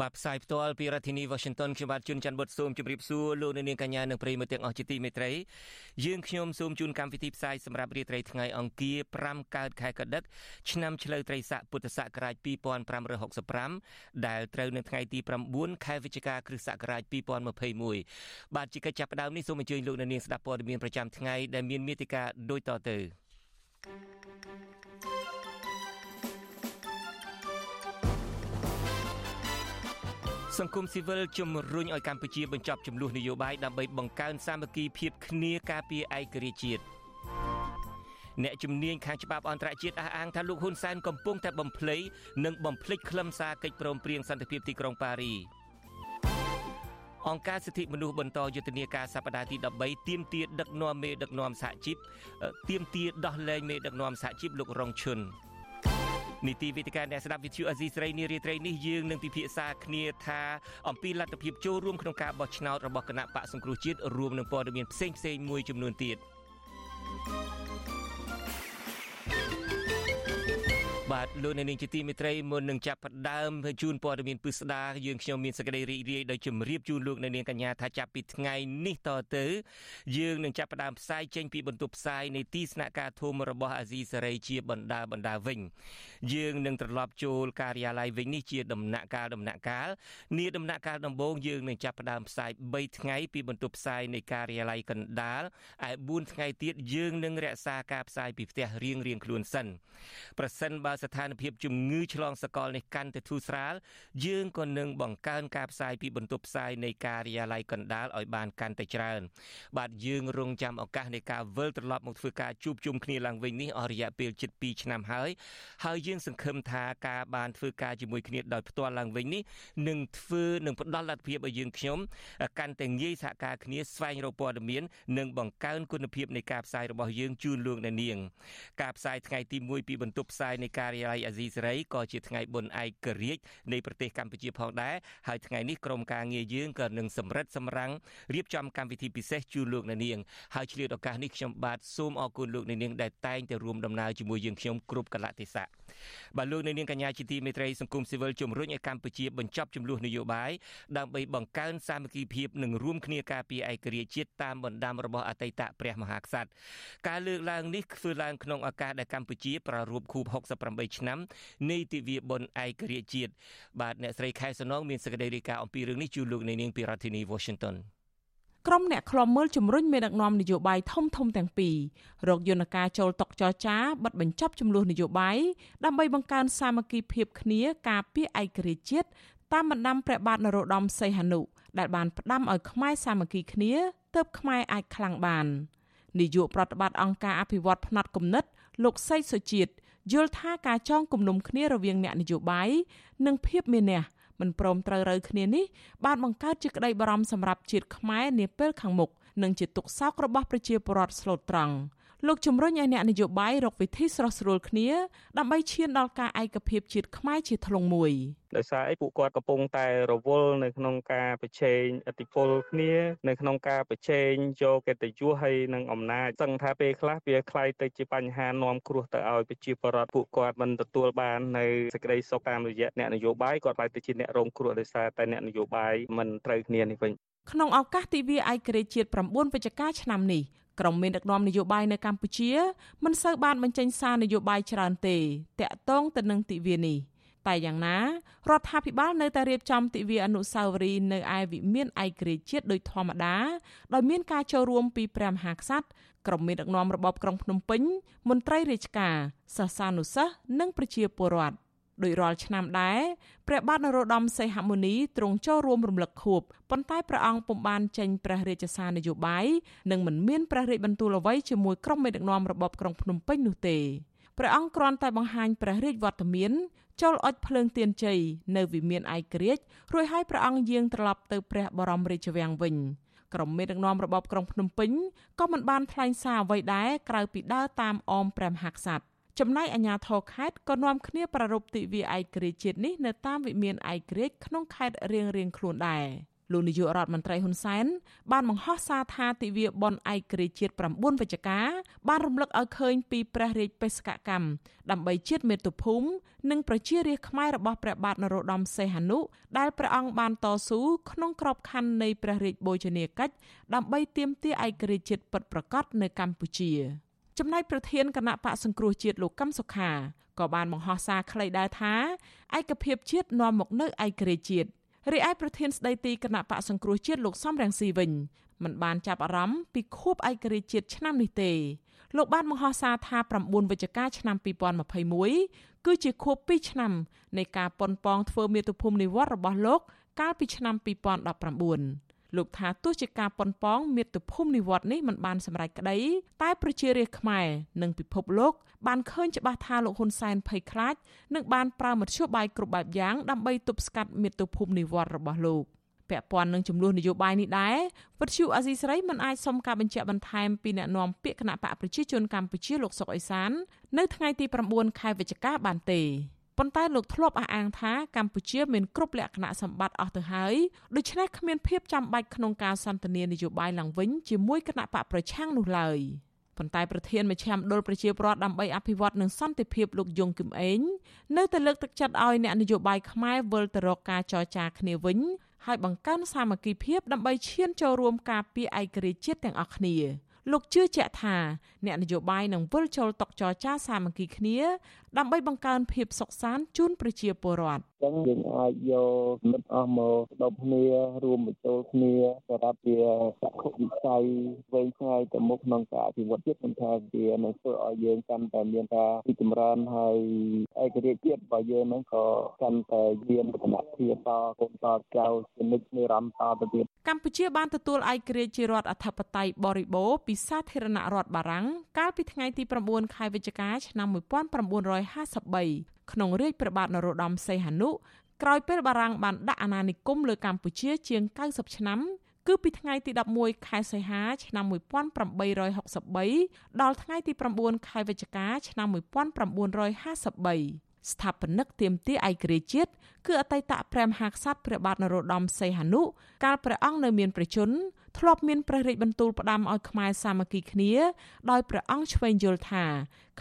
បាទផ្សាយផ្ទាល់ពីរដ្ឋធានី Washington ខ្ញុំបាទជួនច័ន្ទបុតសូមជម្រាបសួរលោកអ្នកនាងកញ្ញានិងប្រិយមិត្តទាំងអស់ជាទីមេត្រីយើងខ្ញុំសូមជូនកម្មវិធីផ្សាយសម្រាប់រាត្រីថ្ងៃអង្គារ5កើតខែកដិកឆ្នាំឆ្លូវត្រីស័កពុទ្ធសករាជ2565ដែលត្រូវនៅថ្ងៃទី9ខែវិច្ឆិកាគ្រិស្តសករាជ2021បាទជាកិច្ចចាប់ផ្ដើមនេះសូមអញ្ជើញលោកអ្នកនាងស្ដាប់ព័ត៌មានប្រចាំថ្ងៃដែលមានមេតិការដូចតទៅ សង្គមស៊ីវិលជំរុញឲ្យកម្ពុជាបញ្ចប់ចំនួននយោបាយដើម្បីបង្កើនសាមគ្គីភាពគ្នាការពារឯករាជ្យជាតិអ្នកជំនាញខាងច្បាប់អន្តរជាតិអះអាងថាលោកហ៊ុនសែនកំពុងតែបំភ្លៃនិងបំភ្លេចខ្លឹមសារកិច្ចព្រមព្រៀងសន្តិភាពទីក្រុងប៉ារីអង្គការសិទ្ធិមនុស្សបន្តយុទ្ធនាការសប្តាហ៍ទី13ទៀមទាដឹកនាំមេដឹកនាំសហជីពទៀមទាដោះលែងមេដឹកនាំសហជីពលោករងឈុន នីតិវិទ្យាអ្នកស្ដាប់វិទ្យុអេស៊ីស្រីនារីត្រីនេះយើងនឹងពិភាក្សាគ្នាថាអំពីលទ្ធភាពចូលរួមក្នុងការបោះឆ្នោតរបស់គណៈបកសង្គ្រោះជាតិរួមនឹងព័ត៌មានផ្សេងផ្សេងមួយចំនួនទៀត។ បាទលោកអ្នកនាងជាទីមេត្រីមុននឹងចាប់ផ្ដើមជូនព័ត៌មានពិស្ដាយើងខ្ញុំមានសេចក្តីរីករាយដោយជម្រាបជូនលោកអ្នកនាងកញ្ញាថាចាប់ពីថ្ងៃនេះតទៅយើងនឹងចាប់ផ្ដើមផ្សាយចេញពីបន្ទប់ផ្សាយនៃទីស្នាក់ការធំរបស់អាស៊ីសេរីជាបណ្ដាបណ្ដាវិញយើងនឹងត្រឡប់ចូលការិយាល័យវិញនេះជាដំណាក់កាលដំណាក់កាលនាដំណាក់កាលដំបូងយើងនឹងចាប់ផ្ដើមផ្សាយ3ថ្ងៃពីបន្ទប់ផ្សាយនៃការិយាល័យកណ្ដាលឯ4ថ្ងៃទៀតយើងនឹងរក្សាការផ្សាយពីផ្ទះរៀងរៀងខ្លួនសិនប្រសិនបើស្ថានភាពជំងឺឆ្លងសកលនេះកាន់តែធូរស្រាលយើងក៏នឹងបង្កើនការផ្សាយពីបន្ទប់ផ្សាយនៃការិយាល័យកណ្ដាលឲ្យបានកាន់តែច្រើន បាទយើងរងចាំឱកាសនៃការវិលត្រឡប់មកធ្វើការជួបជុំគ្នាឡើងវិញនេះអស់រយៈពេលជិត2ឆ្នាំហើយហើយយើងសង្ឃឹមថាការបានធ្វើការជាមួយគ្នាដោយផ្ទាល់ឡើងវិញនេះនឹងធ្វើនឹងផ្ដល់លទ្ធភាពឲ្យយើងខ្ញុំកាន់តែងាយសហការគ្នាស្វែងរកព័ត៌មាននិងបង្កើនគុណភាពនៃការផ្សាយរបស់យើងជូនលោកអ្នកនាង ការផ្សាយថ្ងៃទី1ពីបន្ទប់ផ្សាយនៃការិយាល័យអាស៊ីសេរីក៏ជាថ្ងៃបុណ្យឯករាជ្យនៃប្រទេសកម្ពុជាផងដែរហើយថ្ងៃនេះក្រុមការងារយើងក៏នឹងសម្រិតសម្រាំងរៀបចំកម្មវិធីពិសេសជូនលោកអ្នកនាងហើយឆ្លៀតឱកាសនេះខ្ញុំបាទសូមអរគុណលោកអ្នកនាងដែលតែងតែរួមដំណើរជាមួយយើងខ្ញុំគ្រប់កលៈទេសៈបាទលោកអ្នកនាងកញ្ញាជាទីមេត្រីសង្គមស៊ីវិលជំរុញឲ្យកម្ពុជាបញ្ចប់ចំនួននយោបាយដើម្បីបង្កើនសាមគ្គីភាពនិងរួមគ្នាការពារឯករាជ្យជាតិតាមបណ្ដាំរបស់អតីតព្រះមហាក្សត្រការលើកឡើងនេះធ្វើឡើងក្នុងឱកាសដែលកម្ពុជាប្រារព្ធខួប68ឆ្នាំនៃទិវាបុណ្យឯករាជ្យជាតិបាទអ្នកស្រីខែសំណងមានសេចក្តីរាយការណ៍អំពីរឿងនេះជូនលោកនៅនាងពីរដ្ឋធានី Washington ក្រុមអ្នកខ្លំមើលជំរុញមេដឹកនាំនយោបាយធំធំទាំងពីររកយន្តការចូលតុចរចាបិទបញ្ចប់ចំនួននយោបាយដើម្បីបង្កើនសាមគ្គីភាពគ្នាការពារឯករាជ្យជាតិតាមបណ្ដាំព្រះបាទនរោត្តមសីហនុដែលបានផ្ដាំឲ្យខ្មែរសាមគ្គីគ្នាទើបខ្មែរអាចខ្លាំងបាននាយកប្រតិបត្តិអង្គការអភិវឌ្ឍផ្នែកគំនិតលោកសីសុជាតិ យល់ថាការចងគំនុំគ្នារវាងអ្នកនយោបាយនិងភាពមានះមិនព្រមត្រូវរើគ្នានេះបានបង្កើតជាក្តីបារម្ភសម្រាប់ជាតិខ្មែរនាពេលខាងមុខនិងជាទុកសោករបស់ប្រជាពលរដ្ឋស្លូតត្រង់ លោកជំរុញឲ្យអ្នកនយោបាយរកវិធីស្រស់ស្រួលគ្នាដើម្បីឈានដល់ការឯកភាពជាតិខ្មែរជាធ្លុងមួយដោយសារអីពួកគាត់កំពុងតែរវល់នៅក្នុងការប្រជែងអធិបុលគ្នានៅក្នុងការប្រជែងយកកិត្តិយសហើយនឹងអំណាចសឹងថាពេលខ្លះវាคล้ายទៅជាបញ្ហានាំគ្រោះទៅឲ្យប្រជាពលរដ្ឋពួកគាត់មិនទទួលបាននៅសេចក្តីសុខតាមរយៈអ្នកនយោបាយគាត់បែរទៅជាអ្នករងគ្រោះដោយសារតែអ្នកនយោបាយមិនត្រូវគ្នានេះវិញក្នុងឱកាសទិវាឯករាជ្យជាតិ9វិច្ឆិកាឆ្នាំនេះ ក្រុមមានដឹកនាំនយោបាយនៅកម្ពុជាមិនសូវបានបញ្ចេញសារនយោបាយច្រើនទេតាក់ទងទៅនឹងទិវានេះតែយ៉ាងណារដ្ឋាភិបាលនៅតែរៀបចំទិវាអនុស្សាវរីយ៍នៅឯវិមានឯករាជ្យជាតិដោយធម្មតាដោយមានការចូលរួមពីព្រះមហាក្សត្រក្រុមមានដឹកនាំរបបក្រុងភ្នំពេញមន្ត្រីរាជការសាសានុសិស្សនិងប្រជាពលរដ្ឋ ដោយរាល់ឆ្នាំដែរព្រះបាទនរោត្តមសីហមុនីទ្រង់ចូលរួមរំលឹកខួបប៉ុន្តែព្រះអង្គពុំបានចេញព្រះរាជសារនយោបាយនិងមិនមានព្រះរាជបន្ទូលអ្វីជាមួយក្រុមមេដឹកនាំរបបក្រុងភ្នំពេញនោះទេព្រះអង្គគ្រាន់តែបង្ហាញព្រះរាជវត្តមានចូលអុជភ្លើងទៀនជ័យនៅវិមានឯករាជ្យរួចហើយព្រះអង្គយាងត្រឡប់ទៅព្រះបរមរាជវាំងវិញក្រុមមេដឹកនាំរបបក្រុងភ្នំពេញក៏មិនបានថ្លែងសារអ្វីដែរក្រៅពីដើរតាមអមព្រះមហាក្សត្រ ចំណែកអាជ្ញាធរខេត្តក៏នាំគ្នាប្រារព្ធទិវាឯករាជ្យជាតិនេះនៅតាមវិមានឯករាជ្យក្នុងខេត្តរៀងៗខ្លួនដែរលោកនាយករដ្ឋមន្ត្រីហ៊ុនសែនបានបង្ហោះសារថាទិវាបុណ្យឯករាជ្យជាតិ9វិច្ឆិកាបានរំលឹកឲ្យឃើញពីព្រះរាជបេសកកម្មដើម្បីជាតិមាតុភូមិនិងប្រជារាស្ត្រខ្មែររបស់ព្រះបាទនរោត្តមសីហនុដែលព្រះអង្គបានតស៊ូក្នុងក្របខ័ណ្ឌនៃព្រះរាជបូជនីយកិច្ចដើម្បីទាមទារឯករាជ្យជាតិពិតប្រាកដនៅកម្ពុជា ចំណែកប្រធានគណៈបកសង្គ្រោះជាតិលោកកឹមសុខាក៏បានបង្ហោះសារខ្លីដែរថាឯកភាពជាតិនាំមកនៅឯករាជ្យជាតិរីឯប្រធានស្ដីទីគណៈបកសង្គ្រោះជាតិលោកសំរងស៊ីវិញមិនបានចាប់អារម្មណ៍ពីខួបឯករាជ្យជាតិឆ្នាំនេះទេលោកបានបង្ហោះសារថា9វិច្ឆិកាឆ្នាំ2021គឺជាខួប2ឆ្នាំនៃការប៉ុនប៉ងធ្វើមាតុភូមិនិវត្តរបស់លោកកាលពីឆ្នាំ2019 លោកថាទោះជាការប៉ុនប៉ងមាតុភូមិនិវត្តនេះមិនបានសម្រេចក្តីតែប្រជារាស្ត្រខ្មែរនិងពិភពលោកបានឃើញច្បាស់ថាលោកហ៊ុនសែនភ័យខ្លាចនិងបានប្រើមធ្យោបាយគ្រប់បែបយ៉ាងដើម្បីទប់ស្កាត់មាតុភូមិនិវត្តរបស់លោកពាក់ព័ន្ធនឹងចំនួននយោបាយនេះដែរវិទ្យុអាស៊ីសេរីមិនអាចសុំការបញ្ជាក់បន្ថែមពីអ្នកនាំពាក្យគណៈបកប្រជាជនកម្ពុជាលោកសុកអេសាននៅថ្ងៃទី9ខែវិច្ឆិកាបានទេ ប៉ុន្តែលោកធ្លាប់អះអាងថាកម្ពុជាមានគ្រប់លក្ខណៈសម្បត្តិអស់ទៅហើយដូច្នេះគ្មានភាពចាំបាច់ក្នុងការសន្ទនានយោបាយឡើងវិញជាមួយគណៈបកប្រឆាំងនោះឡើយប៉ុន្តែប្រធានមជ្ឈមណ្ឌលប្រជាប្រដ្ឋដើម្បីអភិវឌ្ឍនិងសន្តិភាពលោកយងគឹមអេងនៅតែលើកទឹកចិត្តឲ្យអ្នកនយោបាយខ្មែរវិលទៅរកការចរចាគ្នាវិញហើយបង្កើនសាមគ្គីភាពដើម្បីឈានចូលរួមការពារឯករាជ្យជាតិទាំងអស់គ្នា។ លោកជឿជាក់ថាអ្នកនយោបាយនឹងវិលចូលតុចរចាសាមគ្គីគ្នា ដើម្បីបង្កើនភាពសុខសាន្តជូនប្រជាពលរដ្ឋចឹងយើងអាចយកមិត្តអស់មកស្ដប់គ្នារួមបញ្ចូលគ្នាសម្រាប់ជាសក្ខវិស័យវែងឆ្ងាយទៅមុខក្នុងការអភិវឌ្ឍជាតិមិនថាវានឹងធ្វើឲ្យយើងកាន់តែមានការរីកចម្រើនហើយឯករាជ្យជាតិរបស់យើងនឹងក៏កាន់តែមានលក្ខណៈភាពតកូនតចៅជានិច្ចនិរន្តរ៍តទៅទៀត កម្ពុជាបានទទួលឯករាជ្យជារដ្ឋអធិបតេយ្យបរិបូរពីសាធារណរដ្ឋបារាំងកាលពីថ្ងៃទី9ខែវិច្ឆិកាឆ្នាំ1953ក្នុងរាជព្រះបាទនរោត្តមសីហនុក្រោយពេលបារាំងបានដាក់អាណានិគមលើកម្ពុជាជាង90ឆ្នាំគឺពីថ្ងៃទី11ខែសីហាឆ្នាំ1863ដល់ថ្ងៃទី9ខែវិច្ឆិកាឆ្នាំ1953 ស្ថាបនិកទៀមទាឯករាជ្យជាតិគឺអតីតព្រះមហាក្សត្រព្រះបាទនរោត្តមសីហនុកាលព្រះអង្គនៅមានព្រះជន្មធ្លាប់មានព្រះរាជបន្ទូលផ្ដាំឲ្យខ្មែរសាមគ្គីគ្នា ដោយព្រះអង្គឆ្វេងយល់ថា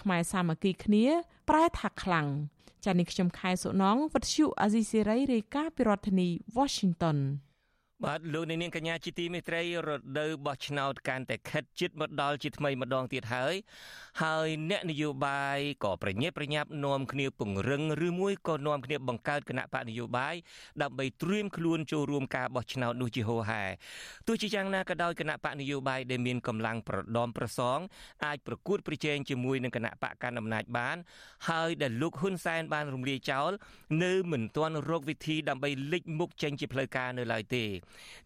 ខ្មែរសាមគ្គីគ្នាប្រែថាខ្លាំងចា៎នេះខ្ញុំខែសុណងវັດឈូអាស៊ីសេរីរាយការណ៍ពីរដ្ឋធានី Washington បាទលោកនាងកញ្ញាជាទីមេត្រីរដូវបោះឆ្នោតកាន់តែខិតជិតមកដល់ជាថ្មីម្ដងទៀតហើយហើយអ្នកនយោបាយក៏ប្រញាប់ប្រញាប់នាំគ្នាពង្រឹងឬមួយក៏នាំគ្នាបង្កើតគណៈបកនយោបាយដើម្បីត្រៀមខ្លួនចូលរួមការបោះឆ្នោតនោះជាហូរហែទោះជាយ៉ាងណាក៏ដោយគណៈបកនយោបាយដែលមានកម្លាំងប្រដមប្រសងអាចប្រកួតប្រជែងជាមួយនឹងគណៈបកកណ្ដាលអំណាចបាន ហើយដែលលោកហ៊ុនសែនបានរំលាយចោលនៅមិនទាន់រកវិធីដើម្បីលេចមុខចេញជាផ្លូវការនៅឡើយទេ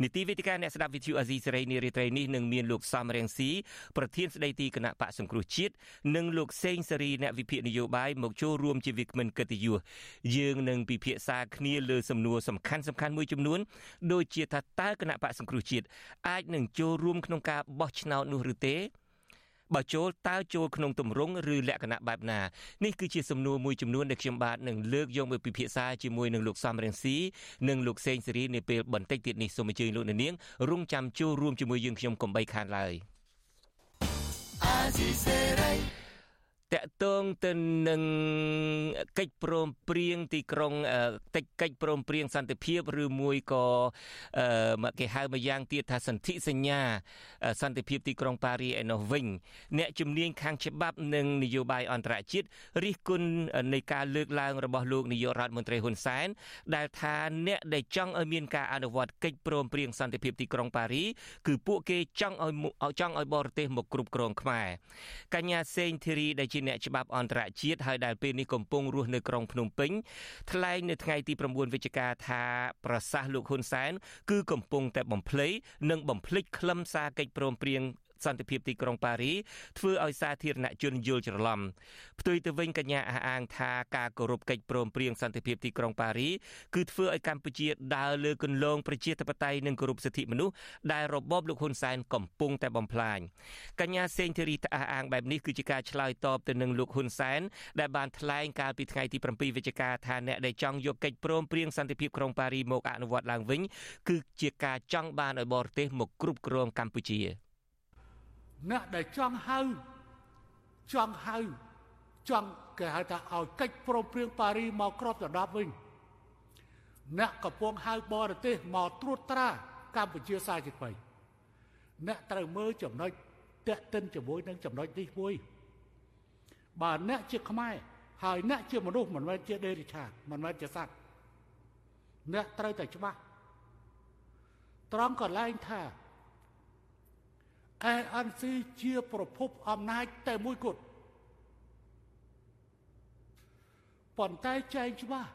នីតិវិទ្យាអ្នកស្ដាប់វិទ្យុអាស៊ីសេរីនារីត្រីនេះនឹងមានលោកសំរៀងស៊ីប្រធានស្ដីទីគណៈបកសង្គ្រោះជាតិនិងលោកសេងសេរីអ្នកវិភាគនយោបាយមកចូលរួមជាវាគ្មិនកិត្តិយសយើងនឹងពិភាក្សាគ្នាលើសំណួរសំខាន់សំខាន់មួយចំនួនដូចជាថាតើគណៈបកសង្គ្រោះជាតិអាចនឹងចូលរួមក្នុងការបោះឆ្នោតនោះឬទេ បើចូលតើចូលក្នុងទម្រង់ឬលក្ខណៈបែបណានេះគឺជាសំណួរមួយចំនួនដែលខ្ញុំបាទនឹងលើកយកមកពិភាក្សាជាមួយនឹងលោកសំរងស៊ីនិងលោកសេងសេរីនាពេលបន្តិចទៀតនេះសូមអញ្ជើញលោកនាងរងចាំចូលរួមជាមួយយើងខ្ញុំកុំបីខានឡើយអាស៊ីសេរី តកតងទៅនឹងកិច្ចព្រមព្រៀងទីក្រុងតិចកិច្ចព្រមព្រៀងសន្តិភាពឬមួយក៏គេហៅម្យ៉ាងទៀតថាសន្ធិសញ្ញា សន្តិភាពទីក្រុងប៉ារីឯនោះវិញ អ្នកជំនាញខាងច្បាប់និងនយោបាយអន្តរជាតិរិះគន់នៃការលើកឡើងរបស់លោកនាយករដ្ឋមន្ត្រីហ៊ុនសែនដែលថាអ្នកដែលចង់ឲ្យមានការអនុវត្តកិច្ចព្រមព្រៀងសន្តិភាពទីក្រុងប៉ារីគឺពួកគេចង់ឲ្យចង់ឲ្យបរទេសមកគ្រប់គ្រងខ្មែរកញ្ញាសេងធីរីដែលជាអ្នកច្បាប់អន្តរជាតិហើយដែលពេលនេះកំពុងរស់នៅក្រុងភ្នំពេញថ្លែងនៅថ្ងៃទី9វិច្ឆិកាថាប្រសាសន៍លោកហ៊ុនសែនគឺកំពុងតែបំភ្លៃនិងបំភ្លេចខ្លឹមសារកិច្ចព្រមព្រៀង សន្តិភាពទីក្រុងប៉ារីធ្វើឲ្យសាធារណជនយល់ច្រឡំផ្ទុយទៅវិញកញ្ញាអះអាងថាការគោរពកិច្ចព្រមព្រៀងសន្តិភាពទីក្រុងប៉ារីគឺធ្វើឲ្យកម្ពុជាដើរលើគន្លងប្រជាធិបតេយ្យនិងគោរពសិទ្ធិមនុស្សដែលរបបលោកហ៊ុនសែនកំពុងតែបំផ្លាញកញ្ញាសេងធីរីអះអាងបែបនេះគឺជាការឆ្លើយតបទៅនឹងលោកហ៊ុនសែនដែលបានថ្លែងកាលពីថ្ងៃទី7វិច្ឆិកាថាអ្នកដែលចង់យកកិច្ចព្រមព្រៀងសន្តិភាពក្រុងប៉ារីមកអនុវត្តឡើងវិញគឺជាការចង់បានឲ្យបរទេសមកគ្រប់គ្រងកម្ពុជា អ្នកដែលចង់ហៅចង់ហៅចង់គេហៅថាឲ្យកិច្ចព្រមព្រៀងប៉ារីមកគ្របដណ្ដប់វិញអ្នកកំពុងហៅបរទេសមកត្រួតត្រាកម្ពុជាសាជាថ្មីអ្នកត្រូវមើលចំណុចតេតិនជាមួយនឹងចំណុចនេះមួយបើអ្នកជាខ្មែរហើយអ្នកជាមនុស្សមិនមែនជាដេរិឆាតមិនមែនជាសត្វអ្នកត្រូវតែច្បាស់ត្រង់កន្លែងថា ANC ជាប្រភពអំណាចតែមួយគត់ប៉ុន្តែចែងច្បាស់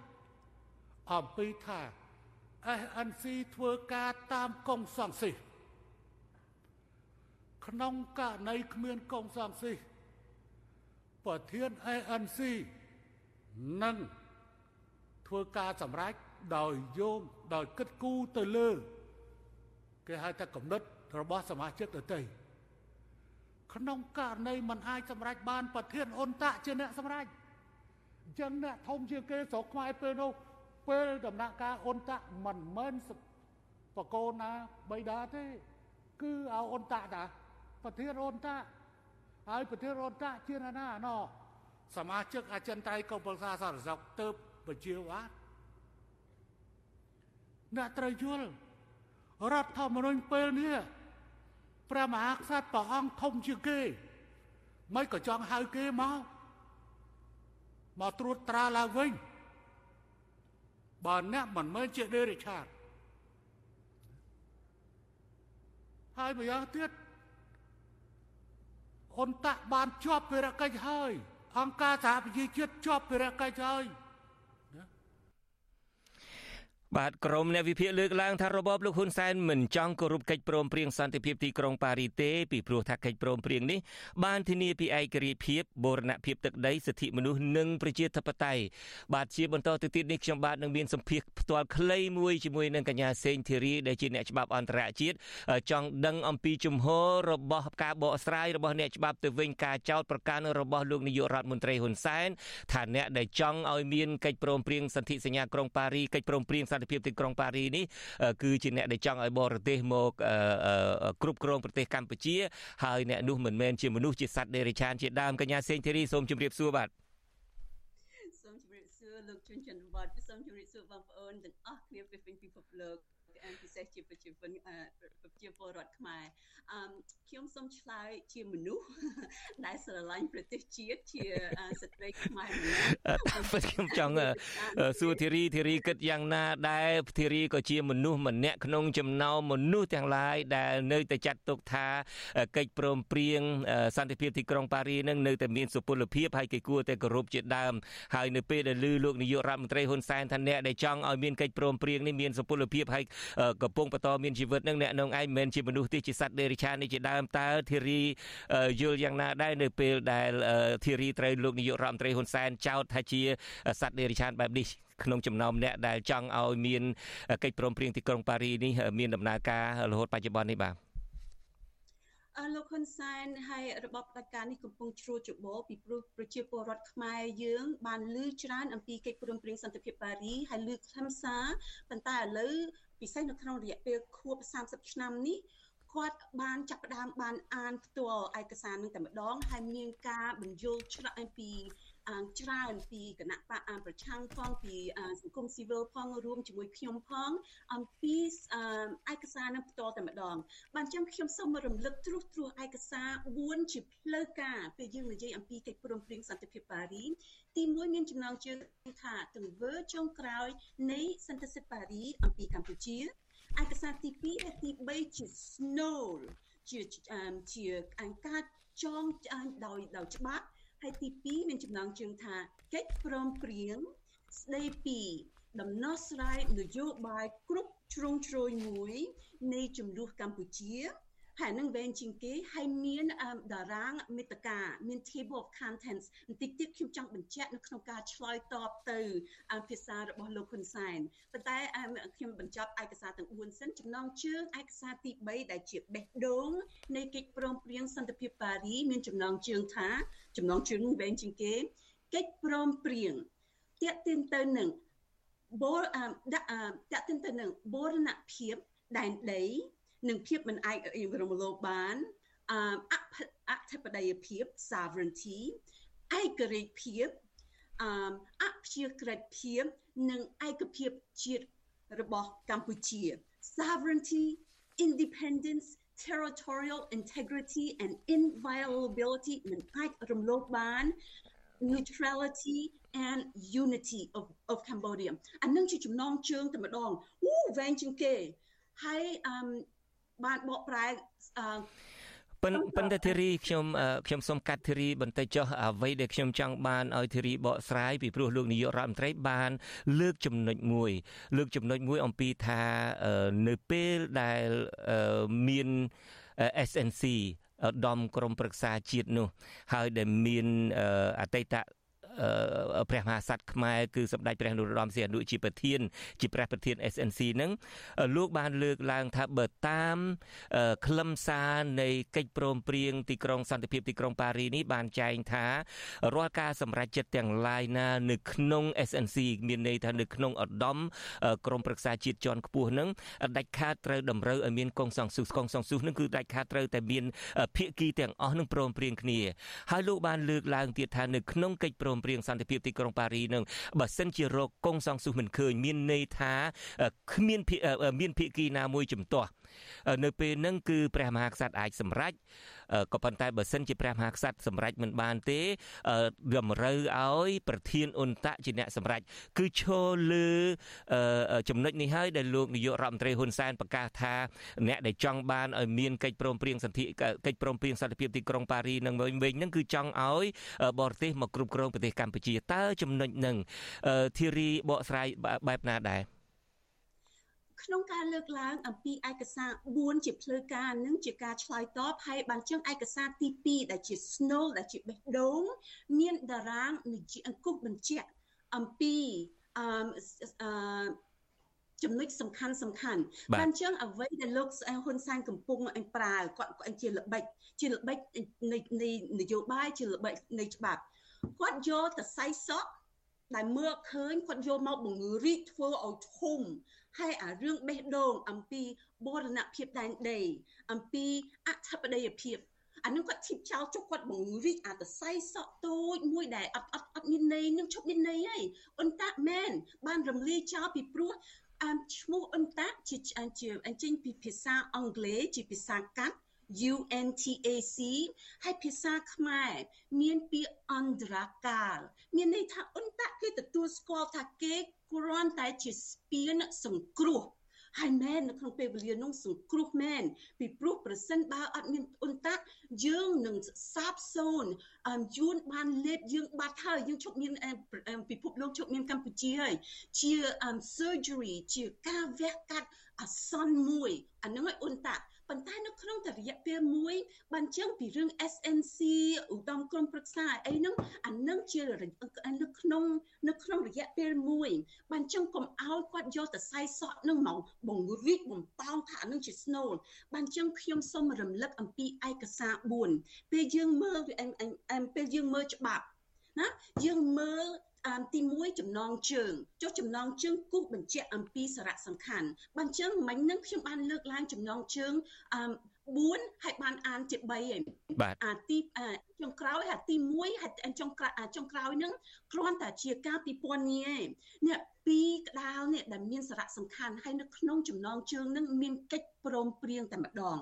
អំពីថា ANC ធ្វើការតាមកុងសង្ស៊ីសក្នុងករណីគ្មានកុងសង្ស៊ីសប្រធាន ANC នឹងធ្វើការសម្រេចដោយយោងដោយគិតគូរទៅលើ គេហៅថាកំណត់ របស់សមាជិកដទៃក្នុងករណីมันអាចសម្រេចបានប្រធានអ៊ុនតាក់ជាអ្នកសម្រេចអញ្ចឹងអ្នកធំជាងគេស្រុកខ្មែរពេលនោះពេលដំណាក់កាលអ៊ុនតាក់មិនមែនបកូនណាបៃតាទេ គឺឲ្យអ៊ុនតាក់តាប្រធានអ៊ុនតាក់ហើយប្រធានអ៊ុនតាក់ជាណាណោសមាជិកអចិន្ត្រៃយ៍កុម្ពលសាសរសកទៅបញ្ជាវត្តអ្នកត្រូវយល់រដ្ឋធម្មនុញ្ញពេលនេះ ព្រះមហាក្សត្រព្រះអង្គធំជាងគេមិនក៏ចង់ហៅគេមកមកត្រួតត្រាឡើងវិញបើអ្នកមិនមែនជាដេរិឆាតហើយម្យ៉ាងទៀតអ៊ុនតាក់បានជាប់ភារកិច្ចហើយអង្គការសហប្រជាជាតិជាប់ភារកិច្ចហើយ បាទក្រមអ្នកវិភាគលើកឡើងថារបបលោកហ៊ុនសែនមិនចង់គោរពកិច្ចព្រមព្រៀងសន្តិភាពទីក្រុងប៉ារីទេពីព្រោះថាកិច្ចព្រមព្រៀងនេះបានធានាពីឯករាជ្យភាពបូរណភាពទឹកដីសិទ្ធិមនុស្សនិងប្រជាធិបតេយ្យបាទជាបន្តទៅទៀតនេះខ្ញុំបាទនឹងមានសម្ភាសផ្ទាល់ខ្លីមួយជាមួយនឹងកញ្ញាសេងធីរីដែលជាអ្នកច្បាប់អន្តរជាតិចង់ដឹងអំពីជំហររបស់ការបកស្រាយរបស់អ្នកច្បាប់ទៅវិញការចោទប្រកាន់របស់លោកនាយករដ្ឋមន្ត្រីហ៊ុនសែនថាអ្នកដែលចង់ឲ្យមានកិច្ចព្រមព្រៀងសន្ធិសញ្ញាក្រុងប៉ារីកិច្ចព្រមព្រៀងសន្តិភាពទីក្រុងប៉ារីនេះគឺជាអ្នកដែលចង់ឲ្យបរទេសមកគ្រប់គ្រងប្រទេសកម្ពុជាហើយអ្នកនោះមិនមែនជាមនុស្សជាសត្វដេរិឆានជាដើមកញ្ញាសេងធីរីសូមជម្រាបសួរបាទសូមជម្រាបសួរលោកជួនច័ន្ទវត្តសូមជម្រាបសួរបងប្អូនទាំងអស់គ្នាពីពេញពិភពលោកពិសេសជាប្រជាជនប្រ ជាពលរដ្ឋខ្មែរអឺខ្ញុំសូមឆ្លើយជាមនុស្សដែលស្រឡាញ់ប្រទេសជាតិជាស្ត្រីខ្មែរម្នាក់ខ្ញុំចង់សួរធីរីធីរីគិតយ៉ាងណាដែរធីរីក៏ជាមនុស្សម្នាក់ក្នុងចំណោមមនុស្សទាំងឡាយដែលនៅតែចាត់ទុកថាកិច្ចព្រមព្រៀងសន្តិភាពទីក្រុងប៉ារីនឹងនៅតែមានសុពលភាពហើយគេគួរតែគោរពជាដើមហើយនៅពេលដែលឮលោកនាយករដ្ឋមន្ត្រីហ៊ុនសែនថាអ្នកដែលចង់ឲ្យមានកិច្ចព្រមព្រៀងនេះមានសុពលភាពហើយកំពុងបន្តមានជីវិតនឹងអ្នកនងឯងមិនមែនជាមនុស្សទេជាសត្វដេរិឆាននេះជាដើមតើធីរីយល់យ៉ាងណាដែរនៅពេលដែលធីរីត្រូវលោកនាយករដ្ឋមន្ត្រីហ៊ុនសែនចោទថាជាសត្វដេរិឆានបែបនេះក្នុងចំណោមអ្នកដែលចង់ឲ្យមានកិច្ចព្រមព្រៀងទីក្រុងប៉ារីនេះមានដំណើរការរហូតបច្ចុប្បន្ននេះបាទអឺលោកហ៊ុនសែនហើយរបបផ្ដាច់ការនេះកំពុងជ្រួលច្បល់ពីព្រោះប្រជាពលរដ្ឋខ្មែរយើងបានលឺច្រើនអំពីកិច្ចព្រមព្រៀងសន្តិភាពប៉ារីហើយលឺខ្លឹមសារប៉ុន្តែឥឡូវ ពិសេសនៅក្នុងរយៈពេលខួប30ឆ្នាំនេះគាត់បានចាប់ផ្ដើមបានអានផ្ទាល់ឯកសារនឹងតែម្ដងហើយមានការបញ្យល់ច្រាក់អំពីច្រើនពីគណៈបកប្រឆាំងផងពីសង្គមស៊ីវិលផងរួមជាមួយខ្ញុំផងអំពីឯកសារនឹងផ្ទាល់តែម្ដងបានចាំខ្ញុំសូមរំលឹកត្រួសត្រាសឯកសារ4ជាផ្លូវការពេលយើងនិយាយអំពីកិច្ចព្រមព្រៀងសន្តិភាពប៉ារី ទីមួយមានចំណងជើងថាទង្វើចុងក្រោយនៃសន្តិសិទ្ធិប៉ារីអំពីកម្ពុជាឯកសារទី2និងទី3ជា Snow ជាជាអង្ការចងដោយដោយច្បាប់ហើយទី2មានចំណងជើងថាកិច្ចព្រមព្រៀងស្ដីពីដំណោះស្រាយនយោបាយគ្រប់ជ្រុងជ្រោយមួយនៃចំនួនកម្ពុជា ហហើយនឹងវែងជាងគេហើយមានតារាងមេត្តាមាន table of contents បន្តិចទៀតខ្ញុំចង់បញ្ជាក់នៅក្នុងការឆ្លើយតបទៅភាសារបស់លោកហ៊ុនសែនប៉ុន្តែខ្ញុំបញ្ចប់ឯកសារទាំង4សិនចំណងជើងឯកសារទី3ដែលជាបេះដូងនៃកិច្ចព្រមព្រៀងសន្តិភាពប៉ារីមានចំណងជើងថា ចំណងជើងវែងជាងគេកិច្ចព្រមព្រៀងតាក់ទិនទៅនឹងបូរដាក់តាក់ទិនទៅនឹងបូរណភាពដែនដី និងភាពមិនអាចរំលោភបានអអធិបតេយ្យភាព sovereignty ឯករាជ្យភាពអព្យាក្រឹតភាព និងឯកភាពជាតិរបស់កម្ពុជា sovereignty independence territorial integrity and inviolability មិនអាចរំលោភបាន neutrality and unity of of Cambodia អានឹងជាចំណងជើងតែម្ដងអូវែងជាងគេហើយអឺ បានបកប្រែប៉ុន្តែប៉ុន្តែធីរីខ្ញុំខ្ញុំសូមកាត់ធីរីបន្តិចចុះអ្វីដែលខ្ញុំចង់បានឲ្យធីរីបកស្រាយពីព្រោះលោកនាយករដ្ឋមន្ត្រីបាន លើកចំណុចមួយ លើកចំណុចមួយអំពីថានៅពេលដែលមាន SNC ដំក្រមប្រឹក្សាជាតិនោះ ហើយដែលមានអតីត ព្រះមហាក្សត្រខ្មែរគឺសម្ដេចព្រះនរោត្តមសីហនុជាប្រធាន ជាព្រះប្រធាន SNC នឹងលោកបានលើកឡើងថាបើតាមខ្លឹមសារនៃកិច្ចព្រមព្រៀងទីក្រុងសន្តិភាពទីក្រុងប៉ារីនេះបានចែងថារាល់ការសម្រេចចិត្តទាំងឡាយណានៅក្នុង SNC មានន័យថានៅក្នុងឧត្តមក្រមប្រឹក្សាជាតិជាន់ខ្ពស់នឹងដាច់ខាតត្រូវតម្រូវឲ្យមានកងសង្ស៊ុះកងសង្ស៊ុះនឹងគឺដាច់ខាតត្រូវតែមានភាគីទាំងអស់នឹងព្រមព្រៀងគ្នាហើយលោកបានលើកឡើងទៀតថានៅក្នុងកិច្ចព្រមព្រៀងសន្តិភាពទីក្រុងប៉ារីនឹងបើសិនជារកកងសង្ស៊ុះមិនឃើញមានន័យថាគ្មានមានភាគីណាមួយជំទាស់នៅពេលហ្នឹងគឺព្រះមហាក្សត្រអាចសម្រេចក៏ប៉ុន្តែបើសិនជាព្រះមហាក្សត្រសម្រេចមិនបានទេតម្រូវឲ្យប្រធានអ៊ុនតាក់ជាអ្នកសម្រេចគឺឈរលើចំណុចនេះហើយដែលលោកនាយករដ្ឋមន្ត្រីហ៊ុនសែនប្រកាសថាអ្នកដែលចង់បានឲ្យមានកិច្ចព្រមព្រៀងសន្ធិកិច្ចព្រមព្រៀងសន្តិភាពទីក្រុងប៉ារីនឹងវិញវិញហ្នឹងគឺចង់ឲ្យបរទេសមកគ្រប់គ្រងប្រទេសកម្ពុជាតើចំណុចហ្នឹងធីរីបកស្រាយបែបណាដែរក្នុងការលើកឡើងអំពីឯកសារ4ជាផ្លូវការនឹងជាការឆ្លើយតបហើយបានចឹងឯកសារទី2ដែលជា snow ដែលជាបេះដូងមានតារាងជាអង្គុបបញ្ជាក់អំពីអឺចំណុចសំខាន់សំខាន់បានចឹងអ្វីដែលលោកហ៊ុនសែនកំពុងអញប្រើគាត់គាត់ជាល្បិចជាល្បិចនៃនយោបាយជាល្បិចនៃច្បាប់ គាត់យកតសៃសក់ដែលមើលឃើញគាត់យកមកបង្រៀបធ្វើឲ្យធំហើយអារឿងបេះដូងអំពីបរណភាពដែនដីអំពីអធិបតេយ្យភាពអានឹងគាត់ធីបចោលចុះគាត់បង្រិចអាតស័យសក់តូចមួយដែលអត់អត់អត់មានន័យនឹងឈប់មានន័យហើយអ៊ុនតាមែនបានរំលាយចោលពីព្រោះអមឈ្មោះអ៊ុនតាជាជាអញ្ចឹងពីភាសាអង់គ្លេសជាភាសាកាត់ UNTAC ហើយភាសាខ្មែរមានពាក្យអន្តរកាល មានន័យថាអ៊ុនតាគេទទួលស្គាល់ថាគេគ្រាន់តែជាស្ពានសង្គ្រោះហើយមែននៅក្នុងពេលវេលានោះសង្គ្រោះមែនពីព្រោះប្រសិនបើអត់មានអ៊ុនតាក់យើងនឹងសាបសូន្យយួនបានលេបយើងបាត់ហើយយើងឈប់មានពិភពលោកឈប់មានកម្ពុជាហើយជា surgery ជាការវះកាត់អាសន្នមួយអានឹងឲ្យអ៊ុនតាក់ ប៉ុន្តែនៅក្នុងតែរយៈពេលមួយបានចឹងពីរឿង SNC ឧត្តមក្រុមប្រឹក្សាអីហ្នឹងអានឹងជានៅក្នុងនៅក្នុងរយៈពេលមួយបានចឹងកុំឲ្យគាត់យកតសៃសក់នឹងមកបង្រៀបបំតោងថាអានឹងជា snow បានចឹងខ្ញុំសូមរំលឹកអំពីឯកសារ4ពេលយើងមើលពេលយើងមើលច្បាប់ណាយើងមើល ទី1ចំណងជើងចុះចំណងជើងគូសបញ្ជាក់អំពីសារៈសំខាន់បានចឹងមិញនឹងខ្ញុំបានលើកឡើងចំណងជើង 4ហើយបានអានជា3ឯងបាទអាទីចុងក្រោយអាទី1ហើយចុងក្រោយចុងក្រោយហ្នឹងគ្រាន់តែជាការពិពណ៌នាឯងនេះពីរក្តាលនេះដែលមានសារៈសំខាន់ហើយនៅក្នុងចំណងជើងនឹងមានកិច្ចព្រមព្រៀងតែម្ដង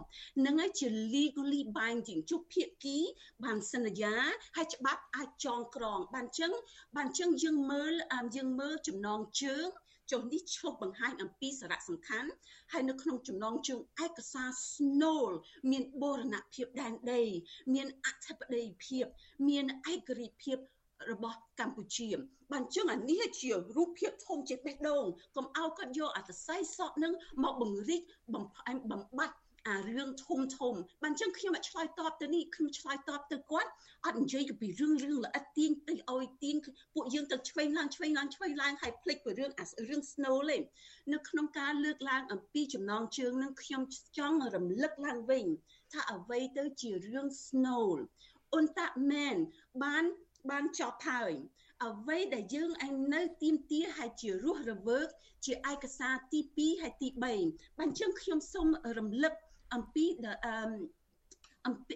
នឹងហើយជា legally binding ជុំភាគីបានសន្យាហើយច្បាប់អាចចងក្រងបានចឹងបានចឹងយើងមើលយើងមើលចំណងជើង ចុះនេះឆ្លុះបង្ហាញអំពីសារៈសំខាន់ហើយនៅក្នុងចំណងជើងឯកសារ Snow មានបូរណភាពដែនដី មានអធិបតេយ្យភាព មានឯករាជ្យភាពរបស់កម្ពុជាបានចឹងអានេះជារូបភាពធំជាបេះដូងកុំឲ្យគាត់យកអត្តស័យសក់នឹងមកបង្រិចបំផែបំបត្តិ អារឿងធំធំបានចឹងខ្ញុំអត់ឆ្លើយតបទៅនេះខ្ញុំឆ្លើយតបទៅគាត់អត់និយាយពីរឿងរឿងល្អិតទាញទៅឲ្យទាញពួកយើងទៅឆ្វេងឡើងឆ្វេងឡើងឆ្វេងឡើងហើយភ្លេចពីរឿងអារឿង snow លេនៅក្នុងការលើកឡើងអំពីចំណងជើងនឹងខ្ញុំចង់រំលឹកឡើងវិញថាអ្វីទៅជារឿង snow អ៊ុនតាមែនបានបានចប់ហើយអ្វីដែលយើងឯងនៅទីមទាហើយជារស់រវើកជាឯកសារទី2ហើយទី3បានចឹងខ្ញុំសូមរំលឹក អំពីអឺអំពី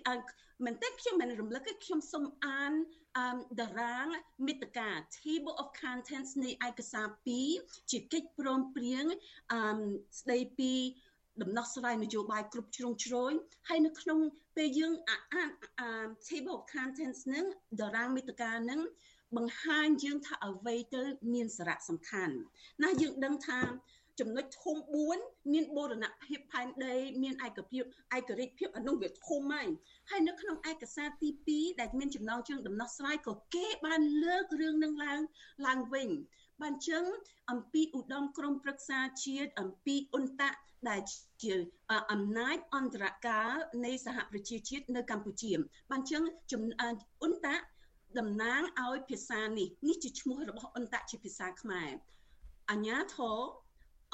មែនតើខ្ញុំមិនរំលឹកទេខ្ញុំសូមអានអឺតារាងមេត្តា Table of Contents នៃឯកសារ2ជាកិច្ចព្រមព្រៀងអឺស្ដីពីដំណោះស្រាយនយោបាយគ្រប់ជ្រុងជ្រោយហើយនៅក្នុងពេលយើងអាន Table of Contents នឹងតារាងមេត្តានឹងបង្ហាញយើងថាអ្វីទៅមានសារៈសំខាន់ណាយើងដឹងថា ចំណុចធំ4មានបូរណភាពផែនដីមានឯកភាពឯករាជ្យភាពអនុវាធំហើយហើយនៅក្នុងឯកសារទី2ដែលមានចំណងជើងដំណោះស្រាយក៏គេបានលើករឿងនឹងឡើងឡើងវិញបានចឹងអំពីឧត្តមក្រុមប្រឹក្សាជាតិអំពីអ៊ុនតាដែលជាអំណាចអន្តរការនៃសហប្រជាជាតិនៅកម្ពុជាបានចឹងអ៊ុនតាតំណាងឲ្យភាសានេះនេះជាឈ្មោះរបស់អន្តៈជាភាសាខ្មែរអញ្ញាធរ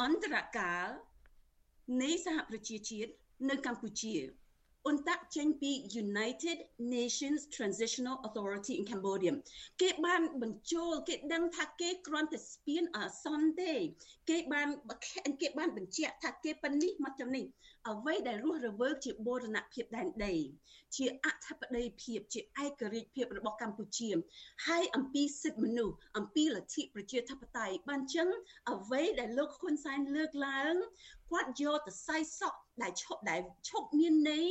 អន្តរកាលនៃសហប្រជាជាតិនៅកម្ពុជាអន្តៈចេញពី United Nations Transitional Authority in Cambodia គេបានបញ្ចូលគេដឹងថាគេគ្រាន់តែស្ពានអសន្នទេគេបានគេបានបញ្ជាក់ថាគេប៉ានេះមកចំនេះអ្វីដែលរស់រវើកជាបូរណភាពដែនដីជាអធិបតេយ្យភាពជាឯករាជ្យភាពរបស់កម្ពុជាហើយអំពីសិទ្ធិមនុស្សអំពីលទ្ធិប្រជាធិបតេយ្យបានចឹងអ្វីដែលលោកហ៊ុនសែនលើកឡើងគាត់យកទៅសៃសក់ដែលឈប់ដែលឈប់មានន័យ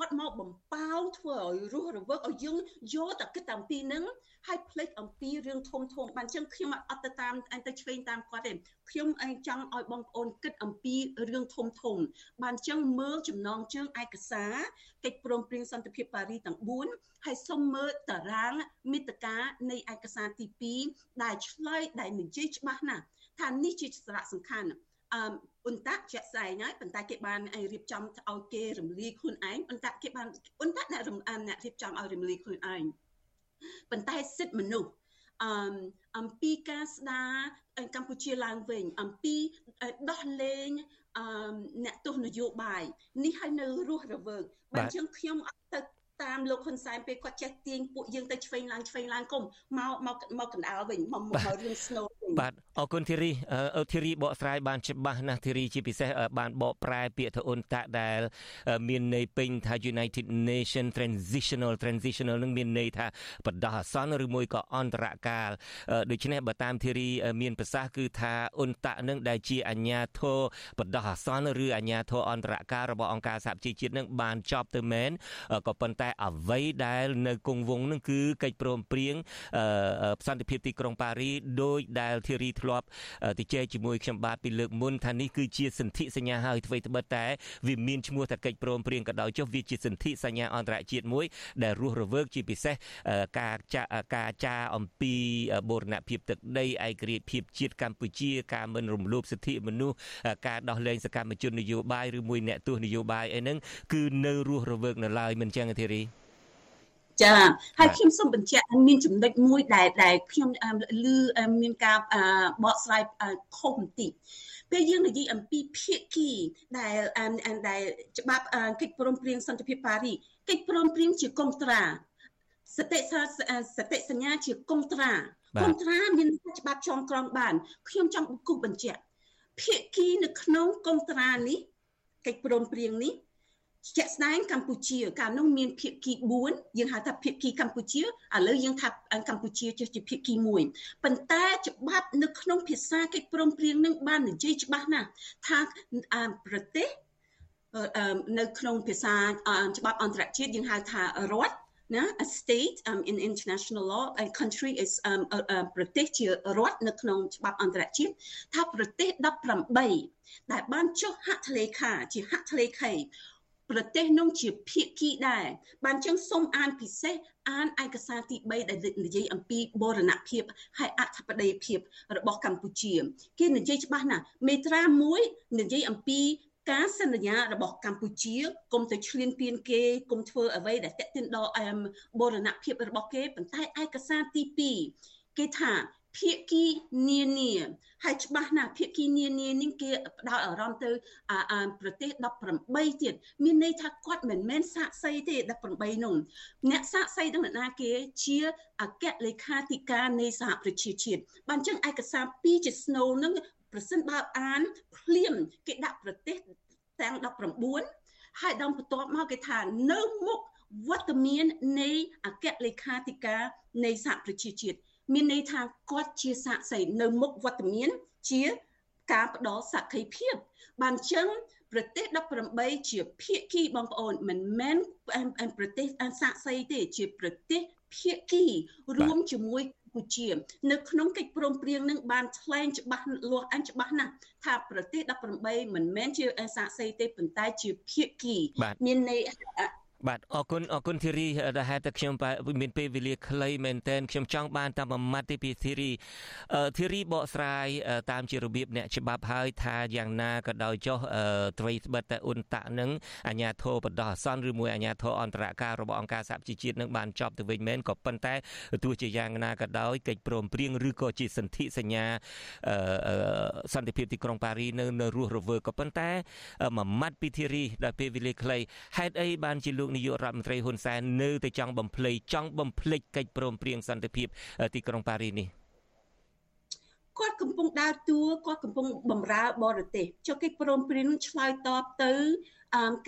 គាត់មកបំប៉ោងធ្វើឲ្យរស់រវើកឲ្យយើងយកតែគិតតាំងពីហ្នឹងហើយភ្លេចអំពីរឿងធំធំបានចឹងខ្ញុំអត់ទៅតាមអញទៅឆ្វេងតាមគាត់ទេខ្ញុំឯងចង់ឲ្យបងប្អូនគិតអំពីរឿងធំធំបានចឹងមើលចំណងជើងឯកសារកិច្ចព្រមព្រៀងសន្តិភាពប៉ារីទាំង4ហើយសុំមើលតារាងមេត្តានៃឯកសារទី2ដែលឆ្លើយដែលនិយាយច្បាស់ណាស់ថានេះជាសារៈសំខាន់អឺ អ៊ុនតាក់ជាក់ស្ដែងហើយប៉ុន្តែគេបានរៀបចំឲ្យគេរំលាយខ្លួនឯងប៉ុន្តែគេបានអ៊ុនតាក់អ្នករំអ្នករៀបចំឲ្យរំលាយខ្លួនឯងប៉ុន្តែសិទ្ធិមនុស្សអឺអំពីការស្ដារកម្ពុជាឡើងវិញអំពីដោះលែងអឺអ្នកទស្សនយោបាយនេះឲ្យនៅរស់រវើកបើជាងខ្ញុំអត់ទៅតាមលោកហ៊ុនសែនពេលគាត់ចេះទាញពួកយើងទៅឆ្វេងឡើងឆ្វេងឡើងគុំមកមកមកកណ្ដាលវិញមកមករឿងស្នូវិញ បាទអរគុណធីរីធីរីបកស្រាយបានច្បាស់ណាស់ធីរីជាពិសេសបានបកប្រែពាក្យថាអ៊ុនតាដែល មានន័យពេញថា United Nation Transitional Transitional នឹងមានន័យថាបដោះអាសន្នឬមួយក៏អន្តរកាលដូច្នេះបើតាមធីរីមានប្រសាសន៍គឺថាអ៊ុនតានឹងដែលជាអាញាធរបដោះអាសន្នឬអាញាធរអន្តរកាលរបស់អង្គការសហប្រជាជាតិនឹងបានចប់ទៅមែនក៏ប៉ុន្តែអ្វីដែលនៅគង់វង្សនឹងគឺកិច្ចព្រមព្រៀងសន្តិភាពទីក្រុងប៉ារីដោយដែលធីរីធ្លាប់ទៅជែកជាមួយខ្ញុំបាទពីលើកមុនថានេះគឺជាសន្ធិសញ្ញាហើយអ្វីត្បិតតែវាមានឈ្មោះថាកិច្ចព្រមព្រៀងក៏ដោយចុះវាជាសន្ធិសញ្ញាអន្តរជាតិមួយដែលរស់រវើកជាពិសេសការចាការចាអំពីបូរណភាពទឹកដីឯករាជ្យភាពជាតិកម្ពុជាការមិនរំលោភសិទ្ធិមនុស្សការដោះលែងសកម្មជននយោបាយឬមួយអ្នកទស្សនយោបាយអីហ្នឹងគឺនៅរស់រវើកនៅឡើយមិនចឹងទេធីរី ចាហើយខ្ញុំសូមបញ្ជាក់មានចំណុចមួយដែលដែលខ្ញុំឮមានការបកស្រាយខុសបន្តិចពេលយើងនិយាយអំពីភាគីដែលដែលច្បាប់កិច្ចព្រមព្រៀងសន្តិភាពប៉ារីកិច្ចព្រមព្រៀងជាកុងត្រាសតិសតិសញ្ញាជាកុងត្រាកុងត្រាមានច្បាប់ចងក្រងបានខ្ញុំចង់បង្គុះបញ្ជាក់ភាគីនៅក្នុងកុងត្រានេះកិច្ចព្រមព្រៀងនេះ ជាក់ស្ដែងកម្ពុជាកាលនោះមានភាគី4យើងហៅថាភាគីកម្ពុជាឥឡូវយើងថាកម្ពុជាជាភាគី1ប៉ុន្តែច្បាប់នៅក្នុងភាសាកិច្ចព្រមព្រៀងនឹងបាននិយាយច្បាស់ណាស់ថាប្រទេសនៅក្នុងភាសាច្បាប់អន្តរជាតិយើងហៅថារដ្ឋណា a state um, in international law a country is um, a, a ប្រទេសជារដ្ឋនៅក្នុងច្បាប់អន្តរជាតិថាប្រទេស18ដែលបានចុះហត្ថលេខាជាហត្ថលេខី ប្រទេសនោះជាភាគីដែរបានចឹងសូមអានពិសេសអានឯកសារទី3ដែលនិយាយអំពីបូរណភាពហើយអធិបតេយ្យភាពរបស់កម្ពុជាគេនិយាយច្បាស់ណាស់មេត្រា1និយាយអំពីការសន្យារបស់កម្ពុជាគុំទៅឈ្លានពានគេគុំធ្វើអ្វីដែលតេតិនដល់បូរណភាពរបស់គេប៉ុន្តែឯកសារទី2គេថា ភាគីនានាហើយច្បាស់ណាស់ភាគីនានានេះគេផ្ដោតអារម្មណ៍ទៅប្រទេស18ទៀតមានន័យថាគាត់មិនមែនសាកសីទេ18នោះអ្នកសាកសីទាំងណាគេជាអគ្គលេខាធិការនៃសហប្រជាជាតិបានអញ្ចឹងឯកសារ2ជា Snow នឹងប្រសិនបើអានភ្លាមគេដាក់ប្រទេសទាំង19ហើយដល់បន្ទាប់មកគេថានៅមុខវត្តមាននៃអគ្គលេខាធិការនៃសហប្រជាជាតិ មានន័យថាគាត់ជាសាក្សីនៅមុខវត្តមានជាការផ្ដល់សក្ខីភាពបានចឹងប្រទេស18ជាភាគីបងប្អូនមិនមែនប្រទេសសាក្សីទេជាប្រទេសភាគីរួមជាមួយកម្ពុជានៅក្នុងកិច្ចព្រមព្រៀងនឹងបានថ្លែងច្បាស់លាស់អញច្បាស់ណាស់ថាប្រទេស18មិនមែនជាសាក្សីទេប៉ុន្តែជាភាគី មានន័យ បាទអរគុណអរគុណធីរីដែលហេតុតែខ្ញុំមានពេលវេលាខ្លីមែនតើខ្ញុំចង់បានតែមួយម៉ាត់ទេពីធីរីធីរីបកស្រាយតាមជារបៀបអ្នកច្បាប់ហើយថាយ៉ាងណាក៏ដោយចុះទ្រៃស្បិតតែអ៊ុនតាក់នឹងអាញាធរបដោះអាសន្នឬមួយអាញាធរអន្តរការរបស់អង្គការសហប្រជាជាតិនឹងបានចប់ទៅវិញមែនក៏ប៉ុន្តែទោះជាយ៉ាងណាក៏ដោយកិច្ចព្រមព្រៀងឬក៏ជាសន្ធិសញ្ញាសន្តិភាពទីក្រុងប៉ារីនៅនៅរស់រវើកក៏ប៉ុន្តែមួយម៉ាត់ពីធីរីដែលពេលវេលាខ្លីហេតុអីបានជាលោកនាយករដ្ឋមន្ត្រីហ៊ុនសែននៅតែចង់បំភ្លៃចង់បំភ្លេចកិច្ចព្រមព្រៀងសន្តិភាពទីក្រុងប៉ារីសនេះគាត់កំពុងដើរតួគាត់កំពុងបំរើបរទេសចុះកិច្ចព្រមព្រៀងឆ្លើយតបទៅ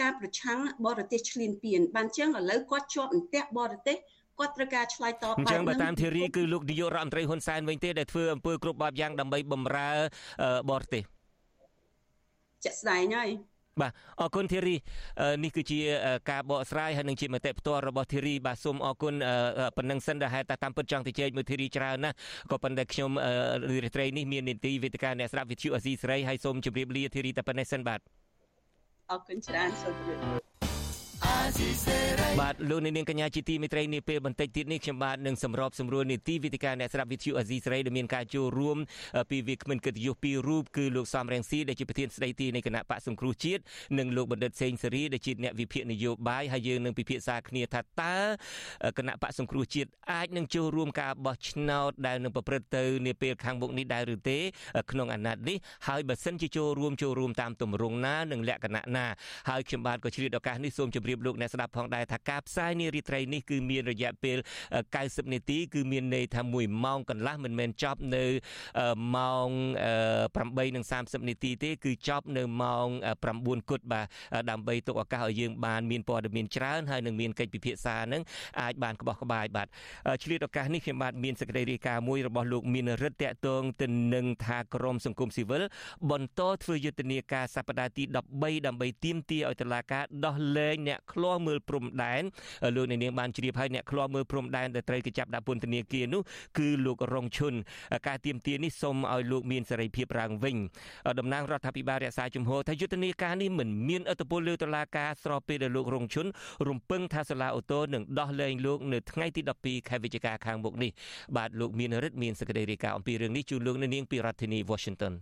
ការប្រឆាំងបរទេសឈ្លានពានបានចឹងឥឡូវគាត់ជាប់អន្ទាក់បរទេសគាត់ត្រូវការឆ្លើយតបបែបនេះអញ្ចឹងបើតាមធីរីគឺលោកនាយករដ្ឋមន្ត្រីហ៊ុនសែនវិញទេដែលធ្វើអំពើគ្រប់បែបយ៉ាងដើម្បីបំរើបរទេសជាក់ស្ដែងហើយ បាទអរគុណធីរីនេះគឺជាការបកស្រាយហើយនឹងជាមតិផ្ទាល់របស់ធីរីបាទសូមអរគុណប៉ុណ្ណឹងសិនដែលហេតុតែតាមពិតចង់ទៅជែកមួយធីរីច្រើនណាស់ក៏ប៉ុន្តែខ្ញុំរាត្រីនេះមាននីតិវេទិកាអ្នកស្ដាប់វិទ្យុអេស៊ីស្រីហើយសូមជម្រាបលាធីរីតែប៉ុណ្ណេះសិនបាទអរគុណច្រើនសូមជម្រាប បាទលោកនាងកញ្ញាជាទីមេត្រីនាពេលបន្តិចទៀតនេះខ្ញុំបាទនឹងសម្របសម្រួលនីតិវិទ្យាអ្នកស្ដាប់វិទ្យុអាស៊ីសេរីដែលមានការចូលរួមពីវាគ្មិនកិត្តិយសពីររូបគឺលោកសំរងស៊ីដែលជាប្រធានស្ដីទីនៃគណៈបកសង្គ្រោះជាតិនិងលោកបណ្ឌិតសេងសេរីដែលជាអ្នកវិភាគនយោបាយហើយយើងនឹងពិភាក្សាគ្នាថាតើគណៈបកសង្គ្រោះជាតិអាចនឹងចូលរួមការបោះឆ្នោតដែលនឹងប្រព្រឹត្តទៅនាពេលខាងមុខនេះដែរឬទេ ក្នុងអាណត្តិនេះហើយបើសិនជាចូលរួមចូលរួមតាមទម្រង់ណានិងលក្ខណៈណាហើយខ្ញុំបាទក៏ជ្រាបឱកាសនេះសូមជម្រាបលោកអ្នកស្ដាប់ផងដែរថាការផ្សាយនារីត្រីនេះគឺមានរយៈពេល90នាទីគឺមានន័យថា1ម៉ោងកន្លះមិនមែនចប់នៅម៉ោង8:30នាទីទេគឺចប់នៅម៉ោង9គត់បាទដើម្បីទុកឱកាសឲ្យយើងបានមានព័ត៌មានច្រើនហើយនឹងមានកិច្ចពិភាក្សានឹងអាចបានក្បោះក្បាយបាទឆ្លៀតឱកាសនេះខ្ញុំបាទមានសេចក្តីរាយការណ៍មួយរបស់លោកមានរិទ្ធតកតងទៅនឹងថាក្រមសង្គមស៊ីវិលបន្តធ្វើយុទ្ធនាការសប្តាហ៍ទី13ដើម្បីទាមទារឲ្យតុលាការដោះលែងអ្នកឃ្លាំមើលព្រំដែនលោកនាងបានជ្រាបហើយអ្នកឃ្លាំមើលព្រំដែនដែលត្រូវគេចាប់ដាក់ពន្ធនាគារនោះគឺលោករងឈុនការទៀមទានេះសូមឲ្យលោកមានសេរីភាពឡើងវិញតំណាងរដ្ឋាភិបាលរក្សាជំហរថាយុទ្ធនាការនេះមិនមានអត្តពលលើតុលាការស្របពេលដែលលោករងឈុនរំពឹងថាសាលាអូតូនឹងដោះលែងលោកនៅថ្ងៃទី12ខែវិច្ឆិកាខាងមុខនេះបាទលោកមានរិទ្ធមានសេចក្តីរាយការណ៍អំពីរឿងនេះជូនលោកនាងពីរដ្ឋធានី Washington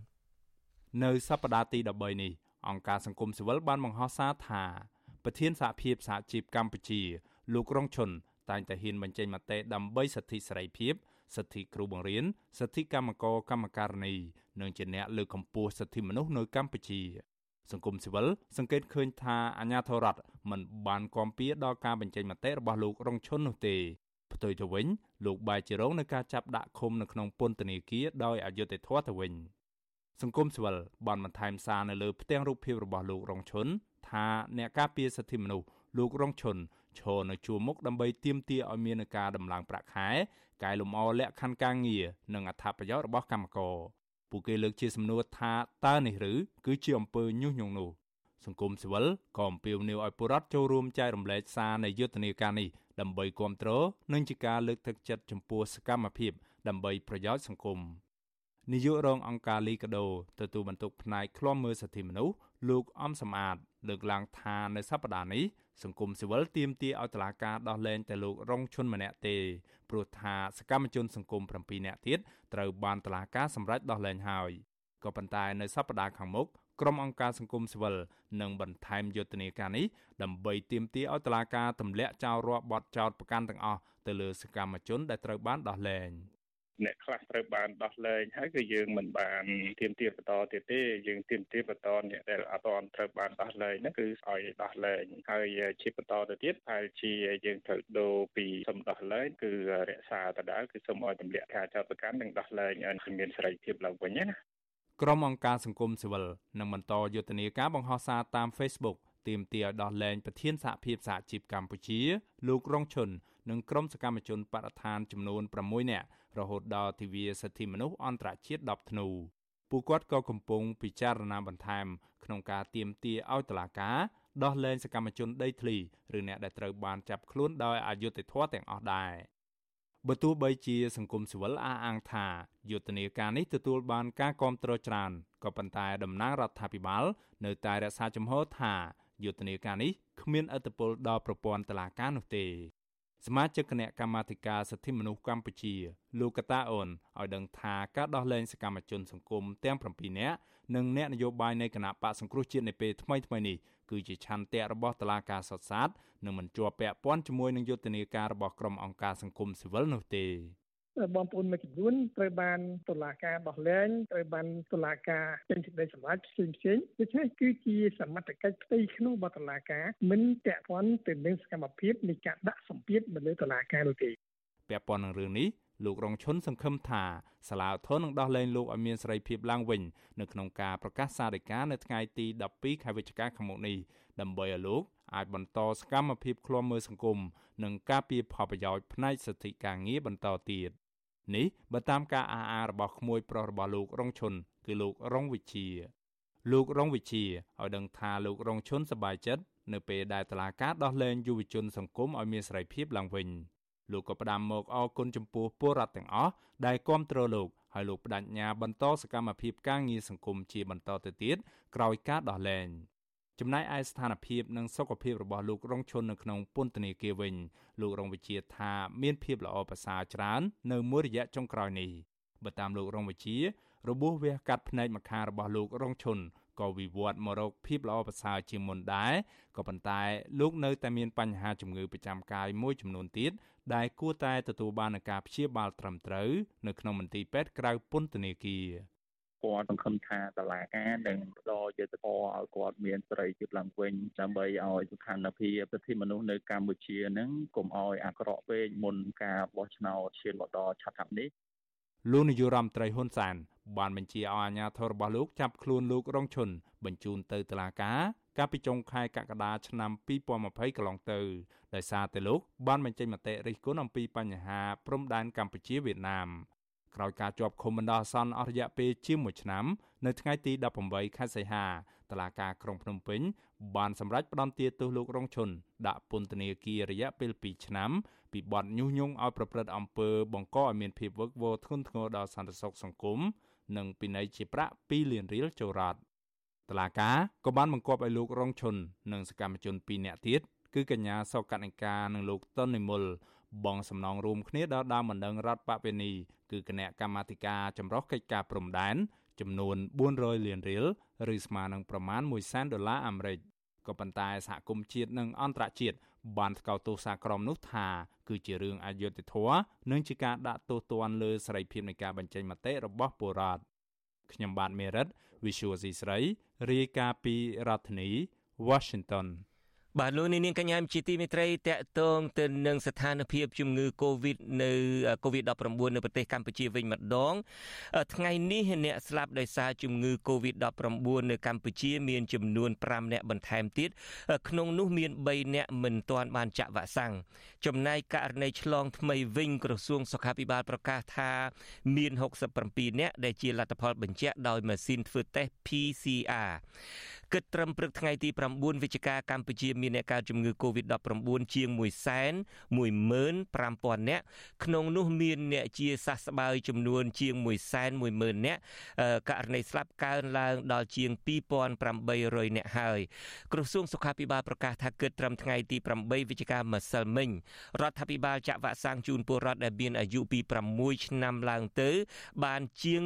នៅសប្តាហ៍ទី13នេះអង្គការសង្គមស៊ីវិលបានបង្ហោះសារថា ប្រធានសហភាពសហជីពកម្ពុជា លោករងឈុនតែងតែហ៊ានបញ្ចេញមតិដើម្បីសិទ្ធិសេរីភាពសិទ្ធិគ្រូបង្រៀនសិទ្ធិកម្មករកម្មការិនីនិងជាអ្នកលើកកម្ពស់សិទ្ធិមនុស្សនៅកម្ពុជា សង្គមស៊ីវិលសង្កេតឃើញថាអាញាធរដ្ឋមិនបានគាំពៀដល់ការបញ្ចេញមតិរបស់លោករងឈុននោះទេផ្ទុយទៅវិញលោកបាយជារងនឹងការចាប់ដាក់ឃុំនៅក្នុងពន្ធនាគារដោយអយុត្តិធម៌ទៅវិញសង្គមស៊ីវិលបានបន្ថែមសារនៅលើផ្ទាំងរូបភាពរបស់លោករងឈុន ថាអ្នកការពារសិទ្ធិមនុស្សលោករងឈុនឈរនៅជួរមុខដើម្បីទាមទារឲ្យមានការដំឡើងប្រាក់ខែកែលម្អលក្ខខណ្ឌការងារនិងអត្ថប្រយោជន៍របស់កម្មករពួកគេលើកជាសំណួរថាតើនេះឬគឺជាអំពើញុះញង់នោះសង្គមស៊ីវិលក៏អំពាវនាវឲ្យពលរដ្ឋចូលរួមចែករំលែកសារនៃយុទ្ធនាការនេះដើម្បីគ្រប់គ្រងនិងជាការលើកទឹកចិត្តចំពោះសកម្មភាពដើម្បីប្រយោជន៍សង្គម នាយករងអង្គការលីកាដូទទួលបន្ទុកផ្នែកឃ្លាំមើលសិទ្ធិមនុស្សលោកអំសំអាតលើកឡើងថានៅសប្តាហ៍នេះសង្គមស៊ីវិលទាមទារឲ្យតុលាការដោះលែងតែលោករងឈុនម្នាក់ទេព្រោះថាសកម្មជនសង្គម7នាក់ទៀតត្រូវបានតុលាការសម្រេចដោះលែងហើយក៏ប៉ុន្តែនៅសប្តាហ៍ខាងមុខក្រុមអង្គការសង្គមស៊ីវិលនឹងបន្ថែមយុទ្ធនាការនេះដើម្បីទាមទារឲ្យតុលាការទម្លាក់ចោលរាល់បទចោទប្រកាន់ទាំងអស់ទៅលើសកម្មជនដែលត្រូវបានដោះលែង។ អ្នកខ្លះត្រូវបានដោះលែងហើយគឺយើងមិនបានទៀមទាបន្តទៀតទេយើងទៀមទាបន្តអ្នកដែលអត់ទាន់ត្រូវបានដោះលែងហ្នឹងគឺឲ្យដោះលែងហើយជាបន្តទៅទៀតហើយជាយើងត្រូវដូរពីសំដោះលែងគឺរក្សាដដែលគឺសូមឲ្យទម្លាក់ការចោទប្រកាន់និងដោះលែងឲ្យមានសេរីភាពឡើងវិញណាក្រុមអង្គការសង្គមស៊ីវិលនឹងបន្តយុទ្ធនាការបង្ហោះសារតាម Facebook ទាមទារឲ្យដោះលែងប្រធានសហភាពសហជីពកម្ពុជា លោករងឈុន និងក្រុមសកម្មជនបរិស្ថានចំនួន6នាក់រហូតដល់ទិវាសិទ្ធិមនុស្សអន្តរជាតិ10ធ្នូពួកគាត់ក៏កំពុងពិចារណាបន្ថែមក្នុងការទៀមទាឲ្យតុលាការដោះលែងសកម្មជនដីធ្លីឬអ្នកដែលត្រូវបានចាប់ខ្លួនដោយអយុត្តិធម៌ទាំងអស់ដែរបើទោះបីជាសង្គមស៊ីវិលអះអាងថាយុទ្ធនាការនេះទទួលបានការគាំទ្រច្រើនក៏ប៉ុន្តែតំណាងរដ្ឋាភិបាលនៅតែរក្សាជំហរថាយុទ្ធនាការនេះគ្មានឥទ្ធិពលដល់ប្រព័ន្ធតុលាការនោះទេ សមាជិកគណៈកម្មាធិការសិទ្ធិមនុស្សកម្ពុជាលោកកតាអូនឲ្យដឹងថាការដោះលែងសកម្មជនសង្គមទាំង7នាក់និងអ្នកនយោបាយនៃគណៈបកសង្គ្រោះជាតិនៅពេលថ្មីថ្មីនេះគឺជាឆន្ទៈរបស់តុលាការសុតសាតនិងមិនជាប់ពាក់ព័ន្ធជាមួយនឹងយុទ្ធនាការរបស់ក្រុមអង្គការសង្គមស៊ីវិលនោះទេ បងប្អូនមួយចំនួនត្រូវបានតុលាការដោះលែងត្រូវបានតុលាការចេញសេចក្តីសម្រេចផ្សេងផ្សេងដូច្នេះគឺជាសមត្ថកិច្ចផ្ទៃក្នុងរបស់តុលាការមិនពាក់ព័ន្ធទៅនឹងសកម្មភាពនៃការដាក់សម្ពាធមកលើតុលាការនោះទេពាក់ព័ន្ធនឹងរឿងនេះលោករងឈុនសង្ឃឹមថាសាលាឧទ្ធរនឹងដោះលែងលោកឲ្យមានសេរីភាពឡើងវិញនៅក្នុងការប្រកាសសាធិការនៅថ្ងៃទី12ខែវិច្ឆិកាខាងមុខនេះដើម្បីឲ្យលោកអាចបន្តសកម្មភាពឃ្លាំមើលសង្គមនិងការពារផលប្រយោជន៍ផ្នែកសិទ្ធិការងារបន្តទៀត នេះបើតាមការអះអាងរបស់ក្មួយប្រុសរបស់លោករងឈុនគឺលោករងវិជាលោករងវិជាឲ្យដឹងថាលោករងឈុនសប្បាយចិត្តនៅពេលដែលតឡាការដោះលែងយុវជនសង្គមឲ្យមានសេរីភាពឡើងវិញលោកក៏ផ្ដាំមកអរគុណចំពោះពលរដ្ឋទាំងអស់ដែលគ្រប់គ្រងលោកហើយលោកបដិញ្ញាបន្តសកម្មភាពការងារសង្គមជាបន្តទៅទៀតក្រោយការដោះលែង ចំណែកឯស្ថានភាពនិងសុខភាពរបស់លោករងឈុននៅក្នុងពន្ធនាគារវិញលោករងវិជាថាមានភាពល្អប្រសើរច្រើន នៅមួយរយៈចុងក្រោយនេះបើតាមលោករងវិជារបួសវះកាត់ភ្នែកម្ខាងរបស់លោករងឈុនក៏វិវត្តមករកភាពល្អប្រសើរជាងមុនដែរក៏ប៉ុន្តែលោកនៅតែមានបញ្ហាជំងឺប្រចាំកាយមួយចំនួនទៀតដែលគួរតែទទួលបានការព្យាបាលត្រឹមត្រូវនៅក្នុងមន្ទីរពេទ្យក្រៅពន្ធនាគារ គាត់សង្ឃឹមថាតឡាការនឹងផ្ដល់យុទ្ធសាស្ត្រឲ្យគាត់មានសេរីភាពឡើងវិញដើម្បីឲ្យស្ថានភាពសិទ្ធិមនុស្សនៅកម្ពុជានឹងកុំឲ្យអាក្រក់ពេកមុនការបោះឆ្នោតឈានមកដល់ឆាប់ៗនេះលោកនាយរដ្ឋមន្ត្រីហ៊ុនសែនបានបញ្ជាឲ្យអាជ្ញាធររបស់លោកចាប់ខ្លួនលោករងឈុនបញ្ជូនទៅតុលាការកាលពីចុងខែកក្កដាឆ្នាំ2020កន្លងទៅដោយសារតែលោកបានបញ្ចេញមតិរិះគន់អំពីបញ្ហាព្រំដែនកម្ពុជាវៀតណាម ក្រោយការជាប់ឃុំបណ្ដោះអាសន្នអស់រយៈពេលជាង1ឆ្នាំនៅថ្ងៃទី18ខែសីហាតុលាការក្រុងភ្នំពេញបានសម្រេចផ្តន្ទាទោសលោករងឈុនដាក់ពន្ធនាគាររយៈពេល2ឆ្នាំពីបទញុះញង់ឲ្យប្រព្រឹត្តអំពើបង្កឲ្យមានភាពវឹកវរធ្ងន់ធ្ងរដល់សន្តិសុខសង្គមនិងពិន័យជាប្រាក់2លានរៀលចូលរដ្ឋតឡាកាក៏បានបង្គាប់ឲ្យលោករងឈុននិងសកម្មជន2នាក់ទៀតគឺកញ្ញាសកនិកានិងលោកតុននិមល បងសំណងរួមគ្នាដល់ដើមបណ្ដឹងរដ្ឋបពវេនីគឺគណៈកម្មាធិការចម្រុះកិច្ចការព្រំដែនចំនួន400លានរៀលឬស្មើនឹងប្រមាណ1សែនដុល្លារអាមេរិកក៏ប៉ុន្តែសហគមន៍ជាតិនិងអន្តរជាតិបានថ្កោលទោសសារក្រមនោះថាគឺជារឿងអយុត្តិធម៌និងជាការដាក់ទោសទណ្ឌលើសេរីភាពនៃការបញ្ចេញមតិរបស់ពលរដ្ឋខ្ញុំបាទមេរិត Visual C ស្រីរាយការណ៍ពីរដ្ឋធានី Washington បាទលោកនាងកញ្ញាជាទីមេត្រីតកតងទៅនឹងស្ថានភាពជំងឺ Covid នៅ Covid-19 នៅប្រទេសកម្ពុជាវិញម្ដង ថ្ងៃនេះអ្នកស្លាប់ដោយសារជំងឺ Covid-19 នៅកម្ពុជាមានចំនួន5អ្នកបន្ថែមទៀតក្នុងនោះមាន3អ្នកមិនទាន់បានចាក់វ៉ាក់សាំងចំណែកករណីឆ្លងថ្មីវិញក្រសួងសុខាភិបាលប្រកាសថាមាន67អ្នកដែលជាលទ្ធផលបញ្ជាក់ដោយម៉ាស៊ីនធ្វើតេស្ត PCR គិតត្រឹមព្រឹកថ្ងៃទី9វិច្ឆិកាកម្ពុជាមានអ្នកកើតជំងឺ Covid-19 ជាង1សែន15000នាក់ក្នុងនោះមានអ្នកជាសះស្បើយចំនួនជាង1សែន10000នាក់ករណីស្លាប់កើនឡើងដល់ជាង2800នាក់ហើយក្រសួងសុខាភិបាលប្រកាសថាគិតត្រឹមថ្ងៃទី8វិច្ឆិកាម្សិលមិញរដ្ឋាភិបាលចាក់វ៉ាក់សាំងជូនពលរដ្ឋដែលមានអាយុពី6ឆ្នាំឡើងទៅ បានជាង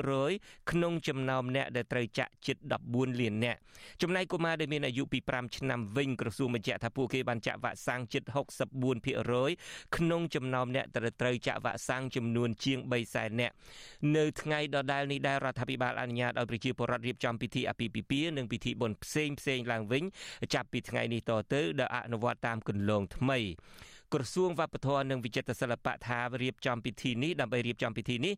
100%ក្នុងចំណោមអ្នកដែលត្រូវចាក់ជិត14លាននាក់ចំណែកកុមារដែលមានអាយុពី5ឆ្នាំវិញក្រសួងបញ្ជាក់ថាពួកគេបានចាក់វ៉ាក់សាំងជិត64%ក្នុងចំណោមអ្នកដែលត្រូវចាក់វ៉ាក់សាំងចំនួនជាង3សែននាក់នៅថ្ងៃដដែលនេះដែររដ្ឋាភិបាលអនុញ្ញាតឲ្យប្រជាពលរដ្ឋរៀបចំពិធីអាពាហ៍ពិពាហ៍និងពិធីបុណ្យផ្សេងផ្សេងឡើងវិញចាប់ពីថ្ងៃនេះតទៅដែលអនុវត្តតាមគន្លងថ្មី ក្រសួងវប្បធម៌និងវិចិត្រសិល្បៈថារៀបចំពិធីនេះដើម្បីរៀបចំពិធីនេះ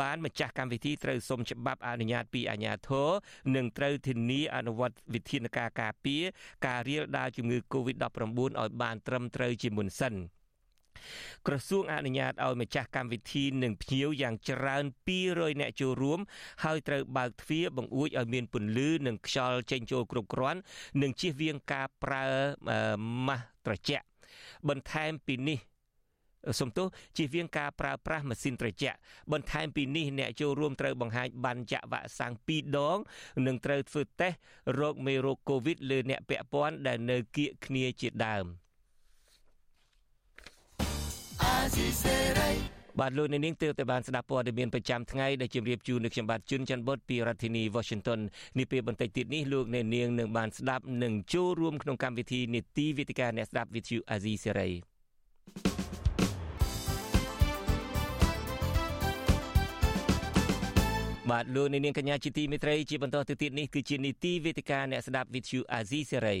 បានម្ចាស់កម្មវិធីត្រូវសុំច្បាប់អនុញ្ញាតពីអាជ្ញាធរនិងត្រូវធានាអនុវត្តវិធានការការពារការរាលដាលជំងឺ Covid-19 ឲ្យបានត្រឹមត្រូវជាមុនសិនក្រសួងអនុញ្ញាតឲ្យម្ចាស់កម្មវិធីនិងភ្ញៀវយ៉ាងច្រើន200នាក់ចូលរួមហើយត្រូវបើកទ្វារបង្អួចឲ្យមានពន្លឺនិងខ្យល់ចេញចូលគ្រប់គ្រាន់និងជៀសវាងការប្រើម៉ាស់ត្រជាក់ បន្ថែមពីនេះសំទោសជៀសវាងការប្រើប្រាស់ម៉ាស៊ីនត្រជាក់បន្ថែមពីនេះអ្នកចូលរួមត្រូវបង្ហាញបានចាក់វ៉ាក់សាំង2ដង និងត្រូវធ្វើតេស្តរោគមេរោគកូវីដលើអ្នកពាក់ព័ន្ធដែលនៅគៀកគ្នាជាដើម បាទលោកនាងទើបតែបានស្ដាប់ព័ត៌មានប្រចាំថ្ងៃដែលជម្រាបជូននៅខ្ញុំបាទជុនច័ន្ទបុតពីរដ្ឋធានី Washington នេះពេលបន្តិចទៀតនេះលោកនាងនឹងបានស្ដាប់និងចូលរួមក្នុងកម្មវិធីនីតិវិទ្យាអ្នកស្ដាប់ With you Azizi Serai បាទលោកនាងកញ្ញាជាទីមេត្រីជាបន្តទៅទៀតនេះគឺជានីតិវេទិកាអ្នកស្ដាប់ With you Azizi Serai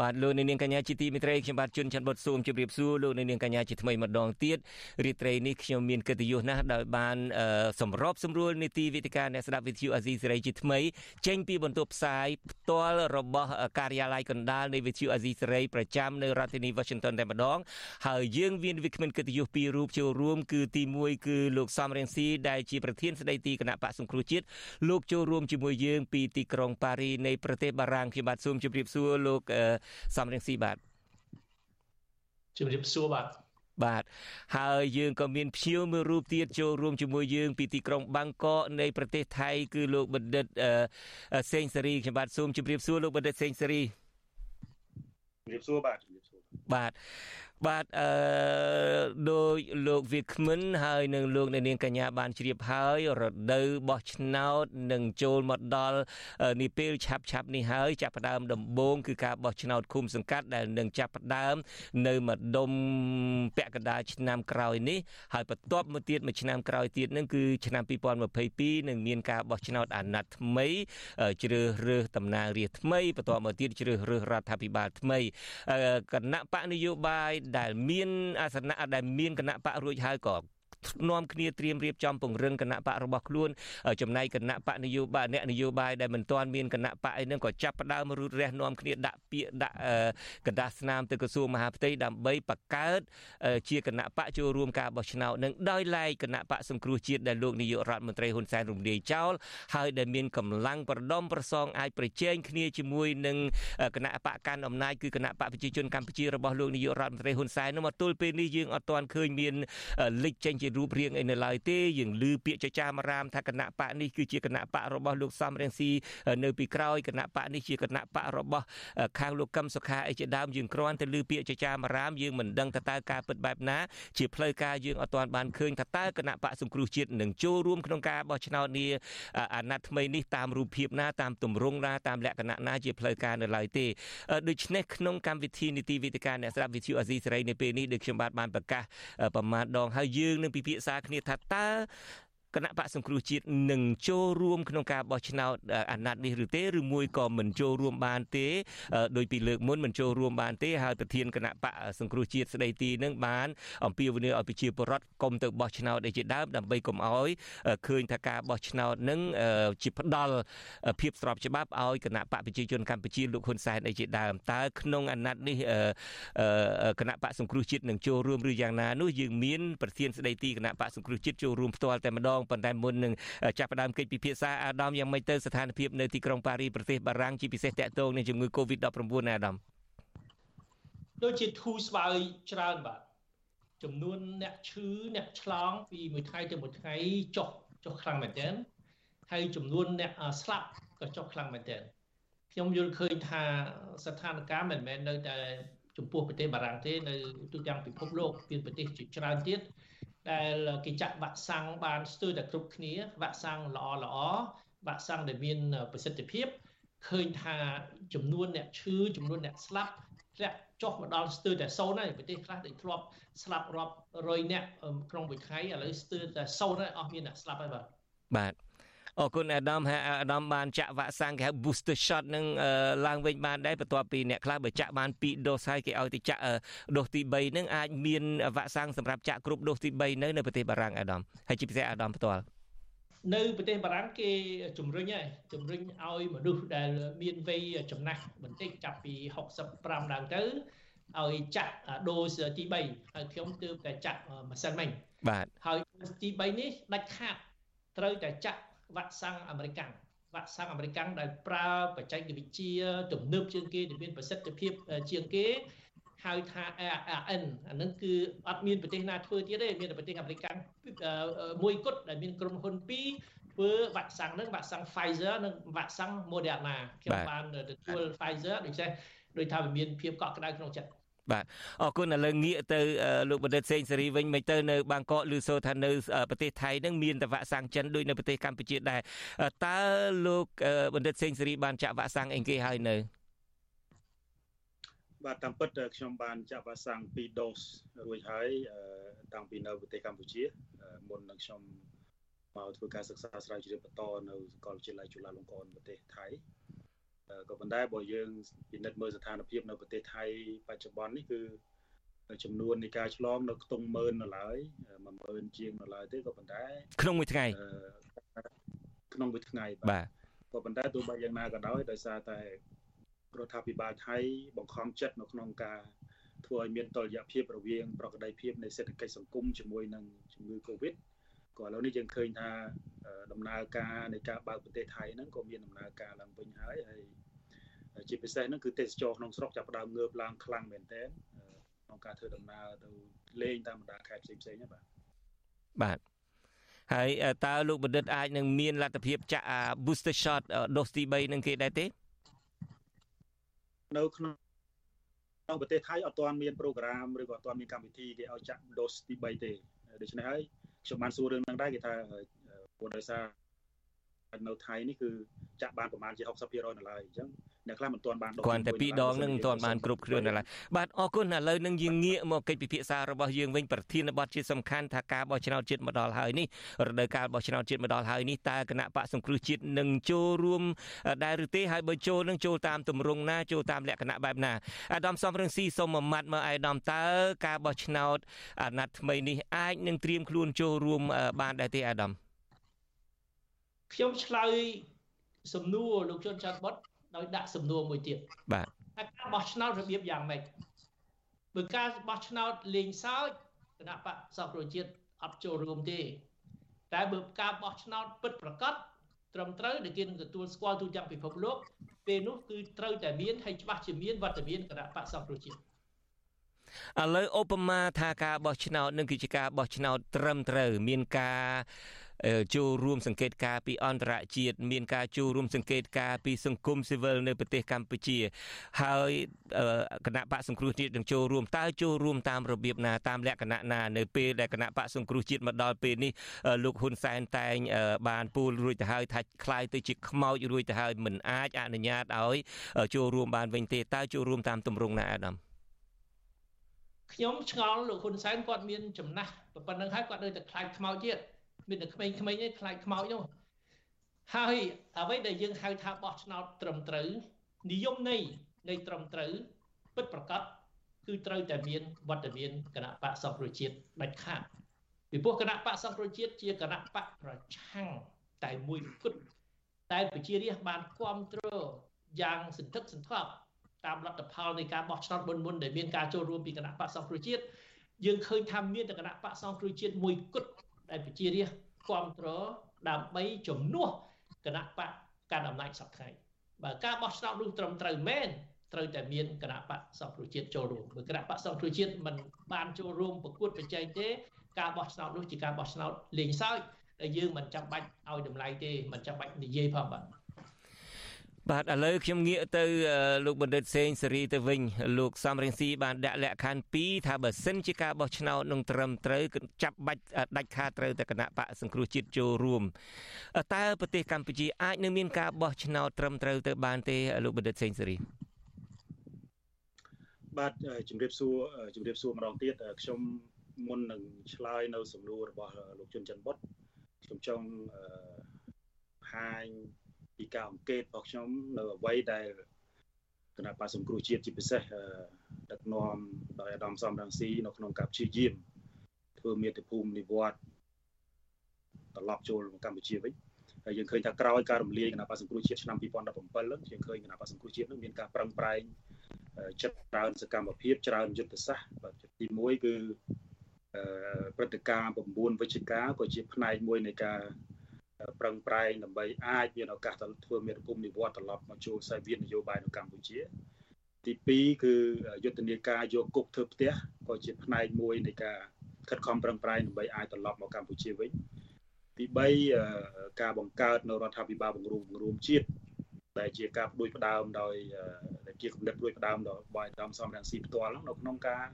បាទលោកនាងកញ្ញាជាទីមេត្រីខ្ញុំបាទជួនច័ន្ទបុតស៊ូមជម្រាបសួរលោកនាងកញ្ញាជាថ្មីម្ដងទៀតរាត្រីនេះខ្ញុំមានកិត្តិយសណាស់ដោយបានសម្របសម្រួលនីតិវិទ្យាអ្នកស្ដាប់វិទ្យុអាស៊ីសេរីជាថ្មីចេញពីបន្ទប់ផ្សាយផ្ទាល់របស់ការិយាល័យកណ្ដាលនៃវិទ្យុអាស៊ីសេរីប្រចាំនៅរដ្ឋធានី Washington តែម្ដងហើយយើងមានវិក្កាមកិត្តិយសពីររូបចូលរួមគឺទី1គឺលោកសំរៀងស៊ីដែលជាប្រធានស្ដីទីគណៈបកសង្គ្រោះជាតិលោកចូលរួមជាមួយយើងពីទីក្រុងប៉ារីនៃប្រទេសបារាំងខ្ញុំបាទសូមជម្រាបសួរលោកសំរៀងស៊ីបាទជំរាបសួរបាទបាទហើយយើងក៏មានភ្ញៀវមួយរូបទៀតចូលរួមជាមួយយើង ពីទីក្រុងបាងកកនៃប្រទេសថៃ គឺលោកបណ្ឌិតសេងសេរីខ្ញុំបាទសូមជម្រាបសួរលោកបណ្ឌិតសេងសេរីជម្រាបសួរបាទជម្រាបសួរបាទ បាទអឺដោយលោកវាគ្មិនហើយនឹងលោកអ្នកនាងកញ្ញាបានជ្រាបហើយរដូវបោះឆ្នោតនឹងចូលមកដល់នេះពេលឆាប់ឆាប់នេះហើយចាប់ផ្ដើមដំបូងគឺការបោះឆ្នោតឃុំសង្កាត់ដែលនឹងចាប់ផ្ដើម នៅម្ដុំពាក់កណ្ដាលឆ្នាំក្រោយនេះហើយបន្ទាប់មកទៀតមួយឆ្នាំក្រោយទៀតនឹងគឺឆ្នាំ2022នឹងមានការបោះឆ្នោតអាណត្តិថ្មីជ្រើសរើសតំណាងរាស្ត្រថ្មីបន្ទាប់មកទៀតជ្រើសរើសរដ្ឋាភិបាលថ្មីគណៈបកនយោបាយដែលមានអាសនៈដែលមានគណៈបករួចហើយក៏ នាំគ្នាត្រៀមរៀបចំពង្រឹងគណៈបករបស់ខ្លួនចំណែកគណៈបកនយោបាយអ្នកនយោបាយដែលមិនទាន់មានគណៈបកអីហ្នឹងក៏ចាប់ផ្ដើមរូតរះនាំគ្នាដាក់ពាក្យដាក់កដាស្នាមទៅក្រសួងមហាផ្ទៃដើម្បីបង្កើតជាគណៈបកចូលរួមការបោះឆ្នោតនឹងដោយឡែកគណៈបកសង្គ្រោះជាតិដែលលោកនាយករដ្ឋមន្ត្រីហ៊ុនសែនរំលាយចោលហើយដែលមានកម្លាំងប្រដំប្រសងអាចប្រជែងគ្នាជាមួយនឹងគណៈបកកាន់អំណាចគឺគណៈបកប្រជាជនកម្ពុជារបស់លោកនាយករដ្ឋមន្ត្រីហ៊ុនសែននោះមកទល់ពេលនេះយើងអត់ទាន់ឃើញមានលេចចេញជារូបរាងអីនៅឡើយទេយើងឮពាក្យចចាមរាមថាគណៈបកនេះគឺជាគណៈបករបស់លោកសំរៀងស៊ីនៅពីក្រោយគណៈបកនេះជាគណៈបករបស់ខាងលោកកឹមសុខាអីជាដើមយើងគ្រាន់តែឮពាក្យចចាមរាមយើងមិនដឹងថាតើការពិតបែបណាជាផ្លូវការយើងអត់ទាន់បានឃើញថាតើគណៈបកសង្គ្រោះជាតិនឹងចូលរួមក្នុងការបោះឆ្នោតនេះអាណត្តិថ្មីនេះតាមរូបភាពណាតាមទម្រង់ណាតាមលក្ខណៈណាជាផ្លូវការនៅឡើយទេដូច្នេះក្នុងកម្មវិធីនីតិវិទ្យាអ្នកស្ដាប់វិទ្យុអាស៊ីសេរីនៅពេលនេះដូចខ្ញុំបាទបានប្រកាសប្រមាណដងហើយយើងនឹងពិភាក្សាគ្នាថាតើ គណៈបកសង្គ្រោះជាតិនឹងចូលរួមក្នុងការបោះឆ្នោតអាណត្តិនេះឬទេឬមួយក៏មិនចូលរួមបានទេដោយពីលើកមុនមិនចូលរួមបានទេហើយប្រធានគណៈបកសង្គ្រោះជាតិស្ដីទីនឹងបានអំពាវនាវឲ្យប្រជាពលរដ្ឋកុំទៅបោះឆ្នោតឯជាដើមដើម្បីកុំឲ្យឃើញថាការបោះឆ្នោតនឹងជាផ្ដាល់ភាពស្របច្បាប់ឲ្យគណៈបកប្រជាជនកម្ពុជាលោកហ៊ុនសែនឯជាដើមតើក្នុងអាណត្តិនេះគណៈបកសង្គ្រោះជាតិនឹងចូលរួមឬយ៉ាងណានោះយើងមានប្រធានស្ដីទីគណៈបកសង្គ្រោះជាតិចូលរួមផ្ទាល់តែម្ដងប៉ុន្តែមុននឹងចាប់ផ្ដើមកិច្ចពិភាក្សាអាដាមយ៉ាងម៉េចទៅស្ថានភាពនៅទីក្រុងប៉ារីប្រទេសបារាំងជាពិសេសតកតងនឹងជំងឺ Covid-19 ណាអាដាមដូចជាធូរស្បើយច្រើនបាទចំនួនអ្នកឈឺអ្នកឆ្លងពីមួយថ្ងៃទៅមួយថ្ងៃចុះចុះខ្លាំងមែនទែនហើយចំនួនអ្នកស្លាប់ក៏ចុះខ្លាំងមែនទែនខ្ញុំយល់ឃើញថាស្ថានភាពមិនមែននៅតែចំពោះប្រទេសបារាំងទេនៅទូទាំងពិភពលោកមានប្រទេសជាច្រើនទៀត ដែលគេចាក់វ៉ាក់សាំងបានស្ទើរតែគ្រប់គ្នាវ៉ាក់សាំងល្អល្អវ៉ាក់សាំងដែលមានប្រសិទ្ធភាពឃើញថាចំនួនអ្នកឈឺចំនួនអ្នកស្លាប់ធ្លាក់ចុះមកដល់ស្ទើរតែ0ហើយប្រទេសខ្លះដែលធ្លាប់ស្លាប់រាប់រយអ្នកក្នុងមួយថ្ងៃឥឡូវស្ទើរតែ0ហើយអស់មានអ្នកស្លាប់ហើយបាទបាទ អរគុណអាដាមហើយអាដាមបានចាក់វ៉ាក់សាំងគេហៅ booster shot នឹងឡើងវិញបានដែរបន្ទាប់ពីអ្នកខ្លះបើចាក់បាន2ដូសហើយគេឲ្យទៅចាក់ដូសទី3នឹងអាចមានវ៉ាក់សាំងសម្រាប់ចាក់គ្រប់ដូសទី3នៅនៅប្រទេសបារាំងអាដាមហើយជាពិសេសអាដាមផ្ទាល់នៅប្រទេសបារាំងគេជំរុញហើយជំរុញឲ្យមនុស្សដែលមានវ័យចំណាស់បន្តិចចាប់ពី65ឡើងទៅឲ្យចាក់ដូសទី3ហើយខ្ញុំទើបតែចាក់ម៉ាសិនមិញបាទហើយទី3នេះដាច់ខាតត្រូវតែចាក់ វ៉ាក់សាំងអាមេរិកាំងវ៉ាក់សាំងអាមេរិកាំងដែលប្រើបច្ចេកវិទ្យាទំនើបជាងគេដែលមានប្រសិទ្ធភាពជាងគេហៅថា ARN អានឹងគឺអត់មានប្រទេសណាធ្វើទៀតទេមានតែប្រទេសអាមេរិកាំងមួយគត់ដែលមានក្រុមហ៊ុនពីរធ្វើវ៉ាក់សាំងនឹងវ៉ាក់សាំង Pfizer និងវ៉ាក់សាំង Moderna ខ្ញុំបានទទួល Pfizer ដូច្នេះដោយថាវាមានភាពកក់ក្ដៅក្នុងចិត្ត បាទអរគុណឥឡូវងាកទៅលោកបណ្ឌិតសេងសេរីវិញមិនទៅនៅបាងកកឬសូថានៅប្រទេសថៃនឹងមានតែវ៉ាក់សាំងចិនដូចនៅប្រទេសកម្ពុជាដែរតើលោកបណ្ឌិតសេងសេរីបានចាក់វ៉ាក់សាំងអីគេហើយនៅបាទតាមពិតខ្ញុំបានចាក់វ៉ាក់សាំង2ដូសរួចហើយតាំងពីនៅប្រទេសកម្ពុជាមុននឹងខ្ញុំមកធ្វើការសិក្សាស្រាវជ្រាវបន្តនៅសាកលវិទ្យាល័យจุฬាលង្កនប្រទេសថៃ ក៏ប៉ុន្តែបើយើងពិនិត្យមើលស្ថានភាពនៅប្រទេសថៃបច្ចុប្បន្ននេះគឺចំនួននៃការឆ្លងនៅខ្ទង់ម៉ឺននៅឡើយ10000ជាងនៅឡើយទេក៏ប៉ុន្តែក្នុងមួយថ្ងៃក្នុងមួយថ្ងៃបាទក៏ប៉ុន្តែទោះបីយ៉ាងណាក៏ដោយដោយសារតែរដ្ឋាភិបាលថៃបង្ខំចិត្តនៅក្នុងការធ្វើឲ្យមានតុល្យភាពរវាងប្រកបភាពនៃសេដ្ឋកិច្ចសង្គមជាមួយនឹងជំងឺ Covid ក៏ឥឡូវនេះយើងឃើញថាដំណើរការនៃការបើកប្រទេសថៃហ្នឹងក៏មានដំណើរការឡើងវិញហើយហើយជាពិសេសហ្នឹងគឺទេសចរក្នុងស្រុកចាប់ផ្ដើមងើបឡើងខ្លាំងមែនទែនក្នុងការធ្វើដំណើរទៅលេងតាមបណ្ដាខេត្តផ្សេងផ្សេងហ្នឹងបាទបាទហើយតើលោកបណ្ឌិតអាចនឹងមានលទ្ធភាពចាក់ booster shot ដូសទី3នឹងគេដែរទេនៅក្នុងក្នុងប្រទេសថៃអត់ទាន់មានប្រូក្រាមឬក៏អត់ទាន់មានកម្មវិធីគេឲ្យចាក់ដូសទី3ទេដូច្នេះហើយ ខ្ញុំបានសួររឿងហ្នឹងដែរគេថាព្រោះដោយសារ នៅថៃនេះគឺចាក់បានប្រហែលជា60%នៅឡើយអញ្ចឹងអ្នកខ្លះមិនទាន់បានគ្រាន់តែពីរដងនឹងមិនទាន់បានគ្រប់គ្រាន់ឡើយបាទអរគុណឥឡូវនឹងយើងងាកមកកិច្ចពិភាក្សារបស់យើងវិញប្រធានបទជាសំខាន់ថាការបោះឆ្នោតជាតិមកដល់ហើយនេះរដូវកាលបោះឆ្នោតជាតិមកដល់ហើយនេះតើគណៈបកសង្គ្រោះជាតិនឹងចូលរួមដែរឬទេហើយបើចូលនឹងចូលតាមទម្រង់ណាចូលតាមលក្ខណៈបែបណាអាដាមសំរងស៊ីសូមមួយម៉ាត់មកអាដាមតើការបោះឆ្នោតអាណត្តិថ្មីនេះអាចនឹងត្រៀមខ្លួនចូលរួមបានដែរទេអាដាម ខ្ញុំឆ្លើយសំណួរលោកជុនច័ន្ទបុតដោយដាក់សំណួរមួយទៀតបាទថាការបោះឆ្នោតរបៀបយ៉ាងម៉េចបើការបោះឆ្នោតលេងសើចគណៈបកសង្គ្រោះជាតិអត់ចូលរួមទេ តែបើការបោះឆ្នោតពិតប្រាកដត្រឹមត្រូវដែលគេនឹងទទួលស្គាល់ទូទាំងពិភពលោកពេលនោះគឺត្រូវតែមានហើយច្បាស់ជាមានវត្តមានគណៈបកសង្គ្រោះជាតិឥឡូវឧបមាថាការបោះឆ្នោតនឹងគឺជាការបោះឆ្នោតត្រឹមត្រូវមានការ ចូលរួមសង្កេតការពីអន្តរជាតិមានការចូលរួមសង្កេតការពីសង្គមស៊ីវិលនៅប្រទេសកម្ពុជា ហើយគណៈបកសង្គ្រោះជាតិនឹងចូលរួមតើចូលរួមតាមរបៀបណាតាមលក្ខណៈណានៅពេលដែលគណៈបកសង្គ្រោះជាតិមកដល់ពេលនេះលោកហ៊ុនសែនតែងបានពូលរួចទៅហើយថាคล้ายទៅជាខ្មោចរួចទៅហើយមិនអាចអនុញ្ញាតឲ្យចូលរួមបានវិញទេតើចូលរួមតាមទម្រង់ណាអាដាមខ្ញុំឆ្ងល់លោកហ៊ុនសែនគាត់មានចំណាស់ប៉ុណ្្នឹងហើយគាត់នៅតែខ្លាចខ្មោចទៀត មានតែក្មេងៗឯងខ្លាចខ្មោចនោះហើយអ្វីដែលយើងហៅថាបោះឆ្នោតត្រឹមត្រូវនិយមន័យនៃត្រឹមត្រូវពិតប្រកបគឺត្រូវតែមានវត្តមានគណៈបកសង្គ្រោះជាតិដាច់ខាតពីព្រោះគណៈបកសង្គ្រោះជាតិជាគណៈបកប្រឆាំងតែមួយគត់តែប្រជារាស្ត្របានគ្រប់គ្រងយ៉ាងសន្ធឹកសន្ធាប់តាមលទ្ធផលនៃការបោះឆ្នោតមុនមុនដែលមានការចូលរួមពីគណៈបកសង្គ្រោះជាតិយើងឃើញថាមានតែគណៈបកសង្គ្រោះជាតិមួយគត់ ដែលប្រជារាស្ត្រគ្រប់គ្រងដើម្បីជំនួសគណៈបកកាន់អំណាចសពថ្ងៃបើការបោះឆ្នោតនោះត្រឹមត្រូវមែនត្រូវតែមានគណៈបកសង្គ្រោះជាតិចូលរួមបើគណៈបកសង្គ្រោះជាតិមិនបានចូលរួមប្រកួតប្រជែងទេការបោះឆ្នោតនោះជាការបោះឆ្នោតលេងសើចដែលយើងមិនចាំបាច់ឲ្យតម្លៃទេមិនចាំបាច់និយាយផងបាទ បាទឥឡូវខ្ញុំងាកទៅលោកបណ្ឌិតសេងសេរីទៅវិញលោកសំរងស៊ីបានដាក់លក្ខខណ្ឌ2ថាបើសិនជាការបោះឆ្នោតនឹងត្រឹមត្រូវចាប់បាច់ដាច់ខាតត្រូវតែគណៈបកសង្គ្រោះជាតិចូលរួមតើប្រទេសកម្ពុជាអាចនឹងមានការបោះឆ្នោតត្រឹមត្រូវទៅបានទេលោកបណ្ឌិតសេងសេរីបាទជំរាបសួរជំរាបសួរម្ដងទៀតខ្ញុំមុននឹងឆ្លើយនៅសំណួររបស់លោកជុនច័ន្ទបុតខ្ញុំចង់ហាញ ពីការអង្កេតរបស់ខ្ញុំនៅអ្វីដែលគណៈបកសង្គ្រោះជាតិជាពិសេសដឹកនាំដោយអាដាមសំរងស៊ីនៅក្នុងការព្យាយាមធ្វើមេត្តាភូមិនិវត្តត្រឡប់ចូលកម្ពុជាវិញហើយយើងឃើញថាក្រោយការរំលាយគណៈបកសង្គ្រោះជាតិឆ្នាំ2017ហ្នឹងយើងឃើញគណៈបកសង្គ្រោះជាតិនឹងមានការប្រឹងប្រែងចិត្តច្រើនសកម្មភាពច្រើនយុទ្ធសាស្ត្របាទទី1គឺព្រឹត្តិការណ៍9វិច្ឆិកាក៏ជាផ្នែកមួយនៃការ ប្រឹងប្រែងដើម្បីអាចមានឱកាសទៅធ្វើមេរភូមិនិវត្តត្រឡប់មកចូលខ្សែវាននយោបាយនៅកម្ពុជា ទី2គឺយុទ្ធនាការយកគុកធ្វើផ្ទះក៏ជាផ្នែកមួយនៃការខិតខំប្រឹងប្រែងដើម្បីអាចត្រឡប់មកកម្ពុជាវិញទី3ការបង្កើតនៅរដ្ឋាភិបាលបង្រួមបង្រួមជាតិដែលជាការផ្ដួចផ្ដើមដោយដែលជាគំនិតផ្ដួចផ្ដើមដោយបាយដំសំរងស៊ីផ្ទាល់នៅក្នុងការ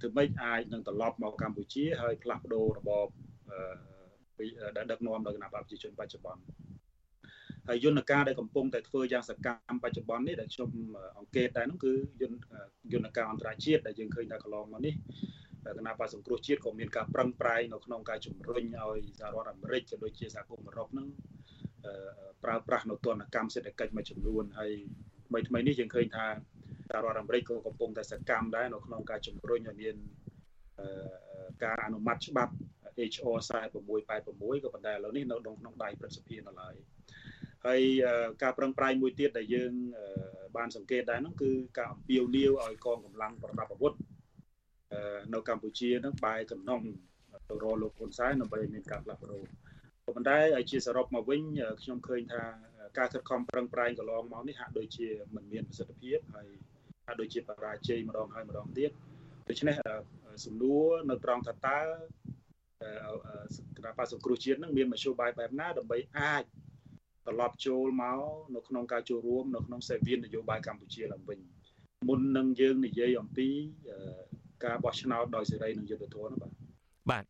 ធ្វើម៉េចអាចនឹងត្រឡប់មកកម្ពុជាហើយផ្លាស់ប្ដូររបប ដែលដឹកនាំដោយគណៈបកប្រជាជនបច្ចុប្បន្នហើយយន្តការដែលកំពុងតែធ្វើយ៉ាងសកម្មបច្ចុប្បន្ននេះដែលខ្ញុំអង្កេតដែរនោះគឺយន្តយន្តការអន្តរជាតិដែលយើងឃើញថាកន្លងមកនេះគណៈបកសង្គ្រោះជាតិក៏មានការប្រឹងប្រែងនៅក្នុងការជំរុញឲ្យសហរដ្ឋអាមេរិកក៏ដូចជាសហគមន៍អឺរ៉ុបនឹងប្រើប្រាស់នៅទណ្ឌកម្មសេដ្ឋកិច្ចមួយចំនួនហើយថ្មីថ្មីនេះយើងឃើញថាសហរដ្ឋអាមេរិកក៏កំពុងតែសកម្មដែរនៅក្នុងការជំរុញឲ្យមានការអនុម័តច្បាប់ HR 4686ក៏ប៉ុន្តែឥឡូវនេះនៅក្នុងដៃព្រឹទ្ធសភានៅឡើយហើយការប្រឹងប្រែងមួយទៀតដែលយើងបានសង្កេតដែរនោះគឺការអំពាវនាវឲ្យកងកម្លាំងប្រដាប់អាវុធនៅកម្ពុជានឹងបែរកំណងទៅរកលោកហ៊ុនសែនដើម្បីមានការផ្លាស់ប្ដូរក៏ប៉ុន្តែជាសរុបមកវិញខ្ញុំឃើញថាការខិតខំប្រឹងប្រែងកន្លងមកនេះហាក់ដូចជាមិនមានប្រសិទ្ធភាពហើយហាក់ដូចជាបរាជ័យម្ដងហើយម្ដងទៀតដូច្នេះសំណួរនៅត្រង់ថាតើ គណៈបកសង្គ្រោះជាតិនឹងមានមធ្យោបាយបែបណាដើម្បីអាចត្រឡប់ចូលមកនៅក្នុងការចូលរួមនៅក្នុងសេវានយោបាយកម្ពុជាឡើងវិញមុននឹងយើងនិយាយអំពីការបោះឆ្នោតដោយសេរីនិងយុត្តិធម៌ណាបាទបាទ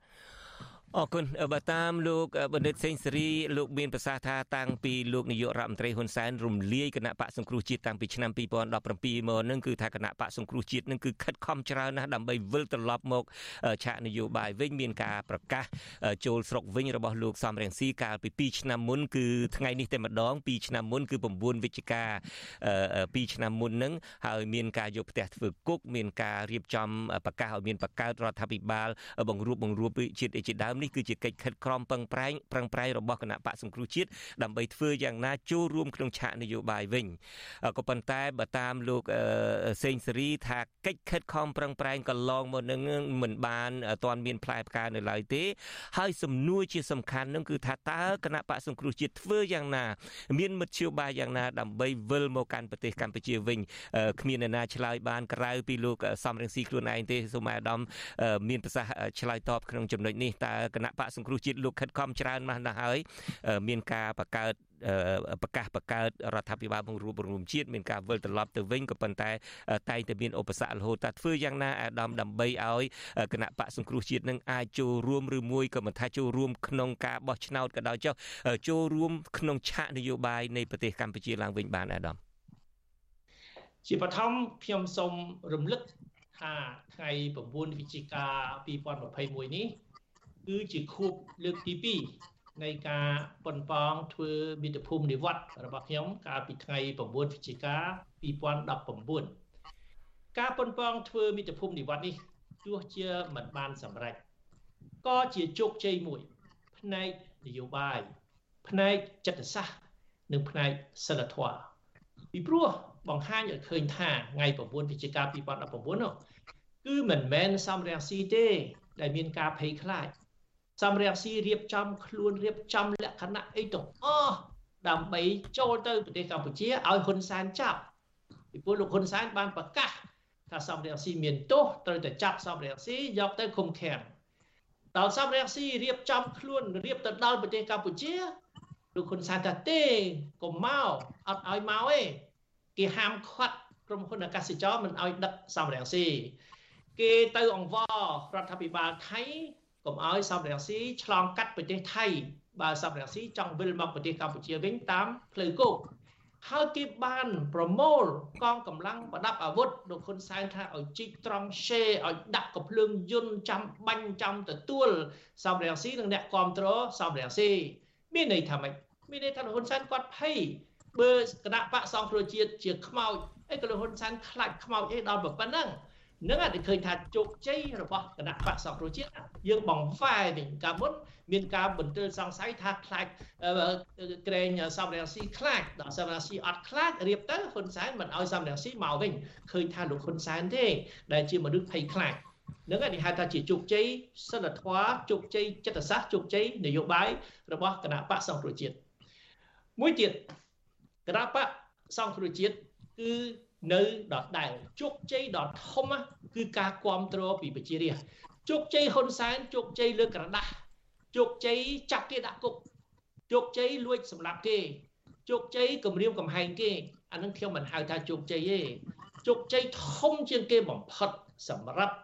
អរគុណបើតាមលោកបណ្ឌិតសេងសេរីលោកមានប្រសាសន៍ថាតាំងពីលោកនាយករដ្ឋមន្ត្រីហ៊ុនសែនរំលាយគណៈបកសង្គ្រោះជាតិតាំងពីឆ្នាំ2017មកនឹងគឺថាគណៈបកសង្គ្រោះជាតិនឹងគឺខិតខំច្រើនណាស់ដើម្បីវិលត្រឡប់មកឆាកនយោបាយវិញមានការប្រកាសចូលស្រុកវិញរបស់លោកសំរងស៊ីកាលពី2ឆ្នាំមុនគឺថ្ងៃនេះតែម្ដង2ឆ្នាំមុនគឺ9វិច្ឆិកា2ឆ្នាំមុននឹងហើយមានការយកផ្ទះធ្វើគុកមានការរៀបចំប្រកាសឲ្យមានបង្កើតរដ្ឋាភិបាលបង្រួបបង្រួមជាតិជាដើមនេះគឺជាកិច្ចខិតខំប្រឹងប្រែងប្រឹងប្រែងរបស់គណៈបកសង្គ្រោះជាតិដើម្បីធ្វើយ៉ាងណាចូលរួមក្នុងឆាកនយោបាយវិញក៏ប៉ុន្តែបើតាមលោកសេងសេរីថាកិច្ចខិតខំប្រឹងប្រែងកន្លងមកនឹងមិនបានទាន់មានផ្លែផ្កានៅឡើយទេ ហើយសំណួរជាសំខាន់នឹងគឺថាតើគណៈបកសង្គ្រោះជាតិធ្វើយ៉ាងណា មានមធ្យោបាយយ៉ាងណាដើម្បីវិលមកកាន់ប្រទេសកម្ពុជាវិញគ្មានអ្នកណាឆ្លើយបានក្រៅពីលោកសំរងស៊ីខ្លួនឯងទេសូមអាដាមមានប្រសាសន៍ឆ្លើយតបក្នុងចំណុចនេះតើគណៈបកសង្គ្រោះជាតិលោកខិតខំច្រើនណាស់ណាស់ហើយមានការបង្កើតប្រកាសបង្កើតរដ្ឋាភិបាលបង្រួបបង្រួមជាតិមានការវិលត្រឡប់ទៅវិញក៏ប៉ុន្តែតែងតែមានឧបសគ្គរហូតតែធ្វើយ៉ាងណាអាដាមដើម្បីឲ្យគណៈបកសង្គ្រោះជាតិនឹងអាចចូលរួមឬមួយក៏មិនថាចូលរួមក្នុងការបោះឆ្នោតក៏ដោយចុះចូលរួមក្នុងឆាកនយោបាយនៃប្រទេសកម្ពុជាឡើងវិញបានអាដាមជាបឋមខ្ញុំសូមរំលឹកថាថ្ងៃ9វិច្ឆិកា2021នេះ គឺជាខួបលើកទី2នៃការប៉ុនប៉ងធ្វើមិត្តភូមិនិវត្តរបស់ខ្ញុំកាលពីថ្ងៃ9វិច្ឆិកា2019ការប៉ុនប៉ងធ្វើមិត្តភូមិនិវត្តនេះទោះជាមិនបានសម្រេចក៏ជាជោគជ័យមួយ ផ្នែកនយោបាយផ្នែកចិត្តសាស្ត្រនិងផ្នែកសិលធម៌ពីព្រោះបង្ហាញឲ្យឃើញថាថ្ងៃ9វិច្ឆិកា2019នោះគឺមិនមែនសំរងស៊ីទេ ដែលមានការភ័យខ្លាច សំរងស៊ីរៀបចំខ្លួនរៀបចំលក្ខណៈអីទាំងអស់ដើម្បីចូលទៅប្រទេសកម្ពុជាឲ្យហ៊ុនសែនចាប់ពីព្រោះលោកហ៊ុនសែនបានប្រកាសថាសំរងស៊ីមានទោសត្រូវតែចាប់សំរងស៊ីយកទៅឃុំឃាំងដល់សំរងស៊ីរៀបចំខ្លួនរៀបទៅដល់ប្រទេសកម្ពុជាលោកហ៊ុនសែនថាទេកុំមកអត់ឲ្យមកទេគេហាមឃាត់ក្រុមហ៊ុនអាកាសចរមិនឲ្យដឹកសំរងស៊ីគេទៅអង្វររដ្ឋាភិបាលថៃ កុំឲ្យសំរងស៊ីឆ្លងកាត់ប្រទេសថៃបើសំរងស៊ីចង់វិលមកប្រទេសកម្ពុជាវិញតាមផ្លូវគោកហើយគេបានប្រមូលកងកម្លាំងប្រដាប់អាវុធលោកហ៊ុនសែនថាឲ្យជីកត្រង់ឆេឲ្យដាក់កំភ្លើងយន្តចាំបាញ់ចាំទទួលសំរងស៊ីនិងអ្នកគ្រប់គ្រងសំរងស៊ីមានន័យថាម៉េចមានន័យថាលោកហ៊ុនសែនគាត់ភ័យបើគណៈបកសង្គ្រោះជាតិជាខ្មោចអីក៏លោកហ៊ុនសែនខ្លាចខ្មោចអីដល់ប៉ុណ្ណឹង នឹងអាចឃើញថាជោគជ័យរបស់គណៈបកសង្គ្រោះជាតិយើងបង្វែរវិញកាលមុនមានការបន្ទិលសង្ស័យថាខ្លាចក្រែងសំរងស៊ីខ្លាចដល់សំរងស៊ីអត់ខ្លាចរៀបទៅហ៊ុនសែនមិនឲ្យសំរងស៊ីមកវិញឃើញថាលោកហ៊ុនសែនទេដែលជាមនុស្សភ័យខ្លាចនឹងគេហៅថាជាជោគជ័យសិលធម៌ជោគជ័យចិត្តសាស្ត្រជោគជ័យនយោបាយរបស់គណៈបកសង្គ្រោះជាតិមួយទៀតគណៈបកសង្គ្រោះជាតិគឺ នៅដដែលជោគជ័យដ៏ធំគឺការគ្រប់គ្រងពីប្រជារាស្ត្រជោគជ័យហ៊ុនសែនជោគជ័យលើក្រដាស់ជោគជ័យចាប់គេដាក់គុកជោគជ័យលួចសម្លាប់គេជោគជ័យគម្រាមកំហែងគេអានឹងខ្ញុំមិនហៅថាជោគជ័យទេជោគជ័យធំជាងគេបំផុតសម្រាប់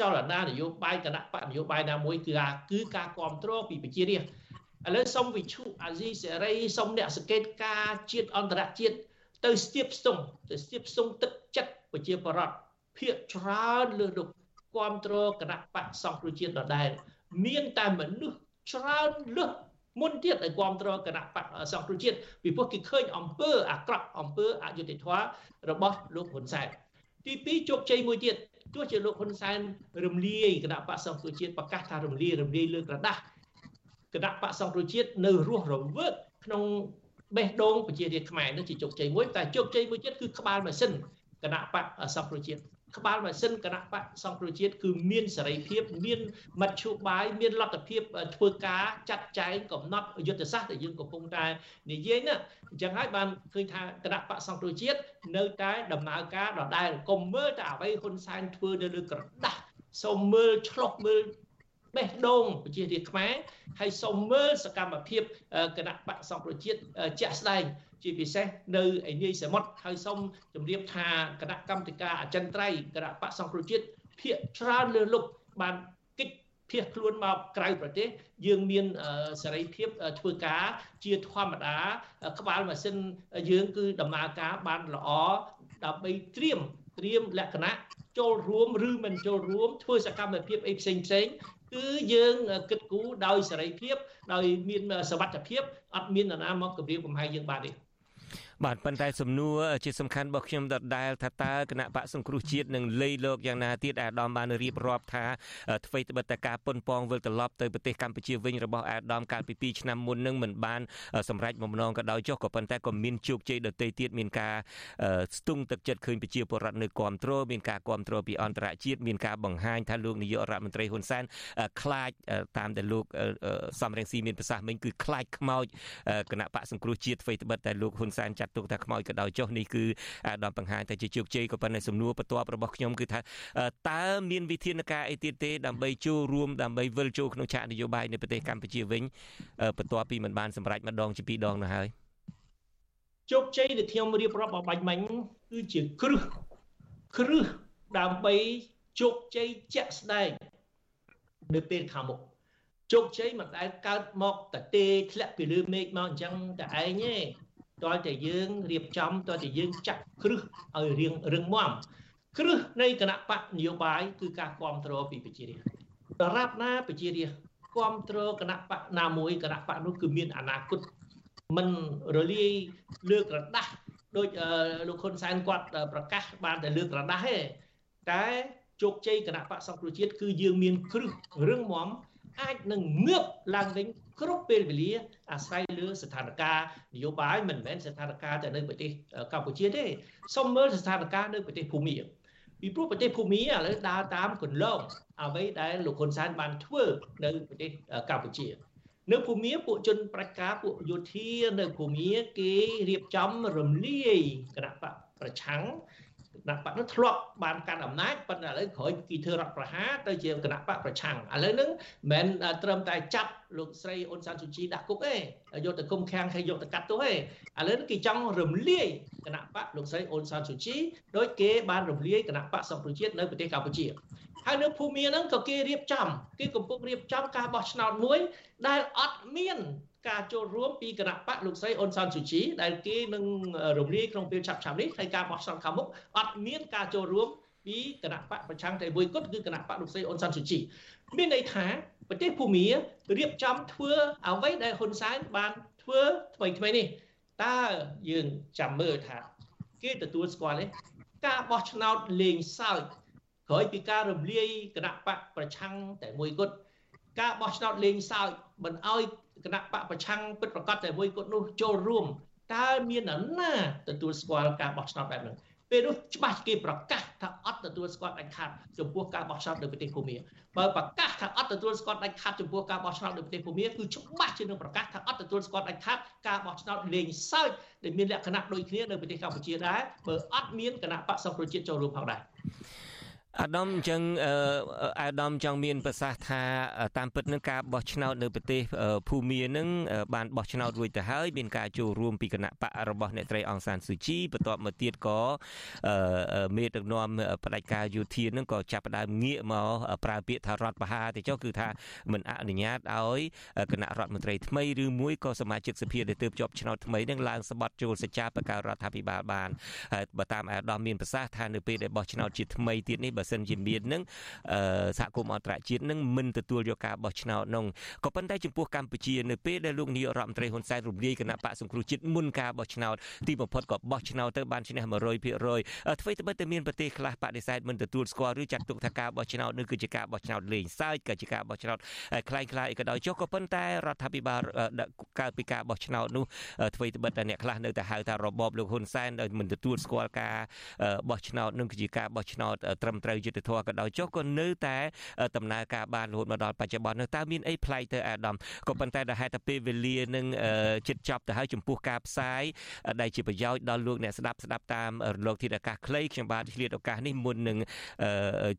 ចលនានយោបាយគណៈបកនយោបាយណាមួយគឺការគឺការគ្រប់គ្រងពីប្រជារាស្ត្រឥឡូវសុំវិឈុអាស៊ីសេរីសុំអ្នកសង្កេតការជាតិអន្តរជាតិ ទៅស្ទាបស្ទង់ទៅស្ទាបស្ទង់ទឹកចិត្តប្រជាប្រដ្ឋភាកច្រើនលើលោកគ្រប់គ្រងគណៈបកសង្គ្រោះជាតិដដែលមានតែមនុស្សច្រើនលើសមុនទៀតឲ្យគ្រប់គ្រងគណៈបកសង្គ្រោះជាតិពីព្រោះគេឃើញអំពើអាក្រក់អំពើអយុត្តិធម៌របស់លោកហ៊ុនសែនទី2ជោគជ័យមួយទៀតទោះជាលោកហ៊ុនសែនរំលាយគណៈបកសង្គ្រោះជាតិប្រកាសថារំលាយរំលាយលើក្រដាស់គណៈបកសង្គ្រោះជាតិនៅរស់រវើកក្នុង បេះដូងប្រជារាស្ត្រខ្មែរនេះជាជោគជ័យមួយតែជោគជ័យមួយទៀតគឺក្បាលម៉ាស៊ីនគណៈបកសង្គ្រោះជាតិក្បាលម៉ាស៊ីនគណៈបកសង្គ្រោះជាតិគឺមានសេរីភាពមានមធ្យោបាយមានលទ្ធភាពធ្វើការចាត់ចែងកំណត់យុទ្ធសាស្ត្រដែលយើងកំពុងតែនិយាយណាអញ្ចឹងហើយបានឃើញថាគណៈបកសង្គ្រោះជាតិនៅតែដំណើរការដដែលកុំមើលតែអ្វីហ៊ុនសែនធ្វើនៅលើក្រដាស់សូមមើលឆ្លុះមើល បេះដូងប្រជារាស្ត្រខ្មែរហើយសូមមើលសកម្មភាពគណៈបកសង្គ្រោះជាតិជាក់ស្ដែងជាពិសេសនៅឯនាយសមុទ្រហើយសូមជម្រាបថាគណៈកម្មការអចិន្ត្រៃយ៍គណៈបកសង្គ្រោះជាតិភាកច្រើនលើលុបបានកិច្ចភៀសខ្លួនមកក្រៅប្រទេស យើងមានសេរីភាពធ្វើការជាធម្មតា ក្បាលម៉ាស៊ីនយើងគឺដំណើរការបានល្អដើម្បីត្រៀមត្រៀមលក្ខណៈចូលរួមឬមិនចូលរួមធ្វើសកម្មភាពអីផ្សេងផ្សេង គឺយើងគិតគូរដោយសេរីភាពដោយមានសវត្ថភាពអត់មាននរណាមកគម្រាមកំហែងយើងបានទេ បាទប៉ុន្តែសំណួរជាសំខាន់របស់ខ្ញុំដដែលថាតើគណៈបកសង្គ្រោះជាតិនឹងលៃលោកយ៉ាងណាទៀតអាដាមបានរៀបរាប់ថាអ្វីត្បិតតែការប៉ុនប៉ងវិលត្រឡប់ទៅប្រទេសកម្ពុជាវិញរបស់អាដាមកាលពី2ឆ្នាំមុននឹងមិនបានសម្រេចបំណងក៏ដោយចុះក៏ប៉ុន្តែក៏មានជោគជ័យដទៃទៀតមានការស្ទង់ទឹកចិត្តឃើញប្រជាពលរដ្ឋនៅគ្រប់គ្រងមានការគ្រប់គ្រងពីអន្តរជាតិមានការបង្ហាញថាលោកនាយករដ្ឋមន្ត្រីហ៊ុនសែនខ្លាចតាមដែលលោកសំរងស៊ីមានប្រសាសន៍មិញគឺខ្លាចខ្មោចគណៈបកសង្គ្រោះជាតិអ្វីត្បិតតែលោកហ៊ុនសែនចាត់ទុកថាខ្មោចក៏ដោយចុះនេះគឺអាដាមបង្ហាញតែជាជោគជ័យក៏ប៉ុន្តែសំណួរបន្ទាប់របស់ខ្ញុំគឺថាតើមានវិធានការអីទៀតទេដើម្បីចូលរួមដើម្បីវិលចូលក្នុងឆាកនយោបាយនៅប្រទេសកម្ពុជាវិញបន្ទាប់ពីមិនបានសម្រេចម្ដងជាពីរដងនោះហើយជោគជ័យដែលខ្ញុំរៀបរាប់អបាញ់មិញគឺជាគ្រឹះគ្រឹះដើម្បីជោគជ័យជាក់ស្ដែងនៅពេលខាងមុខជោគជ័យមិនដែលកើតមកតែទេធ្លាក់ពីលើមេឃមកអញ្ចឹងតែឯងទេ តើតែយើងរៀបចំតើតែយើងចាក់គ្រឹះឲ្យរៀងរឹងមាំគ្រឹះនៃគណៈបកនយោបាយគឺការគ្រប់គ្រងពីប្រជារាស្ត្រដរាបណាប្រជារាស្ត្រគ្រប់គ្រងគណៈបកណាមួយគណៈបកនោះគឺមានអនាគតមិនរលាយលើកระដាស់ដោយលោកហ៊ុនសែនគាត់ប្រកាសបានតែលើករដាស់ទេតែជោគជ័យគណៈបកសង្គ្រោះជាតិគឺយើងមានគ្រឹះរឹងមាំអាចនឹងងើបឡើងវិញ គ្រប់ពេលវេលាអាស្រ័យលើស្ថានភាពនយោបាយមិនមែនស្ថានភាពតែនៅប្រទេសកម្ពុជាទេសូមមើលស្ថានភាពនៅប្រទេសភូមាពីព្រោះប្រទេសភូមាឥឡូវដើរតាមគន្លងអ្វីដែលលោកហ៊ុនសែនបានធ្វើនៅប្រទេសកម្ពុជានៅភូមាពួកជនប្រជាការពួកយោធានៅភូមាគេរៀបចំរំលាយគណៈបកប្រឆាំង គណៈបកនោះធ្លាប់បានកាន់អំណាចប៉ុន្តែឥឡូវក្រោយគេធ្វើរដ្ឋប្រហារទៅជាគណៈបកប្រឆាំងឥឡូវហ្នឹងមិនមែនត្រឹមតែចាប់លោកស្រីអ៊ុនសានស៊ូជីដាក់គុកទេយកទៅគុំខាំងហើយយកទៅកាត់ទោសទេឥឡូវគេចង់រំលាយគណៈបកលោកស្រីអ៊ុនសានស៊ូជីដោយគេបានរំលាយគណៈបកសង្គ្រោះជាតិនៅប្រទេសកម្ពុជាហើយនៅភូមិហ្នឹងក៏គេរៀបចំគេកំពុងរៀបចំការបោះឆ្នោតមួយដែលអត់មាន ការចូលរួមពីគណៈបកលោកស្រីអ៊ុនសានស៊ូជីដែលគេនឹងរំលាយក្នុងពេលឆាប់ឆាប់នេះហើយការបោះឆ្នោតខាងមុខអត់មានការចូលរួមពីគណៈបកប្រឆាំងតែមួយគត់គឺគណៈបកលោកស្រីអ៊ុនសានស៊ូជីមានន័យថាប្រទេសភូមារៀបចំធ្វើអ្វីដែលហ៊ុនសែនបានធ្វើថ្មីថ្មីនេះតើយើងចាំមើលថាគេទទួលស្គាល់ទេការបោះឆ្នោតលេងសើចក្រោយពីការរំលាយគណៈបកប្រឆាំងតែមួយគត់ ការបោះឆ្នោតលេងសើចមិនអោយគណៈបកប្រឆាំងពិតប្រកបតែមួយគត់នោះចូលរួមតើមាននរណាទទួលស្គាល់ការបោះឆ្នោតបែបហ្នឹងពេលនោះច្បាស់គេប្រកាសថាអត់ទទួលស្គាល់ដាច់ខាតចំពោះការបោះឆ្នោតនៅប្រទេសភូមាបើប្រកាសថាអត់ទទួលស្គាល់ដាច់ខាតចំពោះការបោះឆ្នោតនៅប្រទេសភូមាគឺច្បាស់ជានឹងប្រកាសថាអត់ទទួលស្គាល់ដាច់ខាតការបោះឆ្នោតលេងសើចដែលមានលក្ខណៈដូចគ្នានៅប្រទេសកម្ពុជាដែរបើអត់មានគណៈបកសង្គ្រោះជាតិចូលរួមផងដែរ អាដាមអញ្ចឹងអាដាមចង់មានប្រសាសន៍ថាតាមពិតនឹងការបោះឆ្នោតនៅប្រទេសភូមានឹងបានបោះឆ្នោតរួចទៅហើយមានការចូលរួមពីគណៈបករបស់អ្នកត្រីអង្សានស៊ូជីបន្ទាប់មកទៀតក៏មេដឹកនាំបដិការយោធានឹងក៏ចាប់ផ្ដើមងាកមកប្រើពាក្យថារដ្ឋបហាទៅចុះគឺថាមិនអនុញ្ញាតឲ្យគណៈរដ្ឋមន្ត្រីថ្មីឬមួយក៏សមាជិកសភាដែលទើបជាប់ឆ្នោតថ្មីនឹងឡើងស្បត់ចូលសច្ចាបករដ្ឋាភិបាលបានហើយបើតាមអាដាមមានប្រសាសន៍ថានៅពេលដែលបោះឆ្នោតជាថ្មីទៀតនេះបើសិនជាមាននឹងសហគមន៍អន្តរជាតិនឹងមិនទទួលយកការបោះឆ្នោតនោះក៏ប៉ុន្តែចំពោះកម្ពុជានៅពេលដែលលោកនាយករដ្ឋមន្ត្រីហ៊ុនសែនរំលាយគណៈបកសង្គ្រោះជាតិមុនការបោះឆ្នោតទីបំផុតក៏បោះឆ្នោតទៅបានឈ្នះ100%អ្វីត្បិតតែមានប្រទេសខ្លះបដិសេធមិនទទួលស្គាល់ឬចាត់ទុកថាការបោះឆ្នោតនេះគឺជាការបោះឆ្នោតលេងសើចក៏ជាការបោះឆ្នោតคล้ายៗអីក៏ដោយចុះក៏ប៉ុន្តែរដ្ឋាភិបាលកើតពីការបោះឆ្នោតនោះអ្វីត្បិតតែអ្នកខ្លះនៅតែហៅថារបបលោកហ៊ុនសែនដោយមិនទទួលស្គាល់ការបោះឆ្នោតនឹងគឺជាការបោះឆ្នោតត្រឹមត្រូវ ូវយុត្តិធម៌ក៏ដោយចុះក៏នៅតែដំណើរការបានរហូតមកដល់បច្ចុប្បន្ននោះតើមានអីប្លែកទៅអាដាមក៏ប៉ុន្តែដែលហេតុតែពេលវេលានឹងជិតចប់ទៅហើយចំពោះការផ្សាយដែលជាប្រយោជន៍ដល់លោកអ្នកស្ដាប់ស្ដាប់តាមរលកធាតុអាកាសខ្លីខ្ញុំបាទឆ្លៀតឱកាសនេះមុននឹង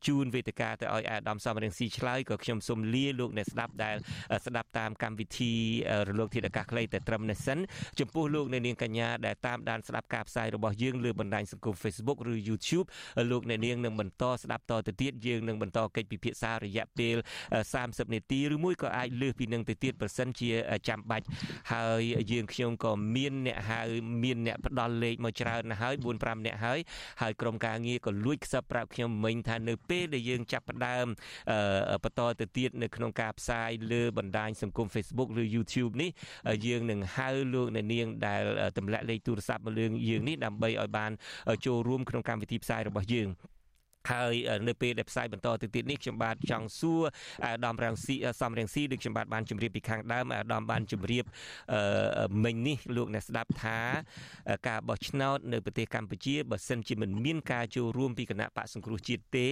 ជូនវេទិកាទៅឲ្យអាដាមសំរៀងស៊ីឆ្លើយក៏ខ្ញុំសូមលាលោកអ្នកស្ដាប់ដែលស្ដាប់តាមកម្មវិធីរលកធាតុអាកាសខ្លីតែត្រឹមនេះសិនចំពោះលោកអ្នកនាងកញ្ញាដែលតាមដានស្ដាប់ការផ្សាយរបស់យើងលើបណ្ដាញសង្គម Facebook ឬ YouTube លោកអ្នកនាងនឹងបន្តស្ដាប់តទៅទៀតយើងនឹងបន្តកិច្ចពិភាក្សារយៈពេល30នាទីឬមួយក៏អាចលើសពីនឹងទៅទៀតប្រសិនជាចាំបាច់ហើយយើងខ្ញុំក៏មានអ្នកហៅមានអ្នកផ្ដល់លេខមកច្រើនណាស់ហើយ4 5អ្នកហើយហើយក្រុមការងារក៏លួចខ្សឹបប្រាប់ខ្ញុំមិញថានៅពេលដែលយើងចាប់ផ្ដើមបន្តទៅទៀតនៅក្នុងការផ្សាយលើបណ្ដាញសង្គម Facebook ឬ YouTube នេះយើងនឹងហៅលោកអ្នកនាងដែលទម្លាក់លេខទូរស័ព្ទមកលើយើងនេះដើម្បីឲ្យបានចូលរួមក្នុងកម្មវិធីផ្សាយរបស់យើង ហើយនៅពេលដែលផ្សាយបន្តទៅទៀតនេះខ្ញុំបាទចង់សួរអាដាមរាំងស៊ីសំរាំងស៊ីដូចខ្ញុំបាទបានជម្រាបពីខាងដើមអាដាមបានជម្រាបមិញនេះលោកអ្នកស្ដាប់ថាការបោះឆ្នោតនៅប្រទេសកម្ពុជាបើសិនជាមិនមានការចូលរួមពីគណៈបកសង្គ្រោះជាតិទេ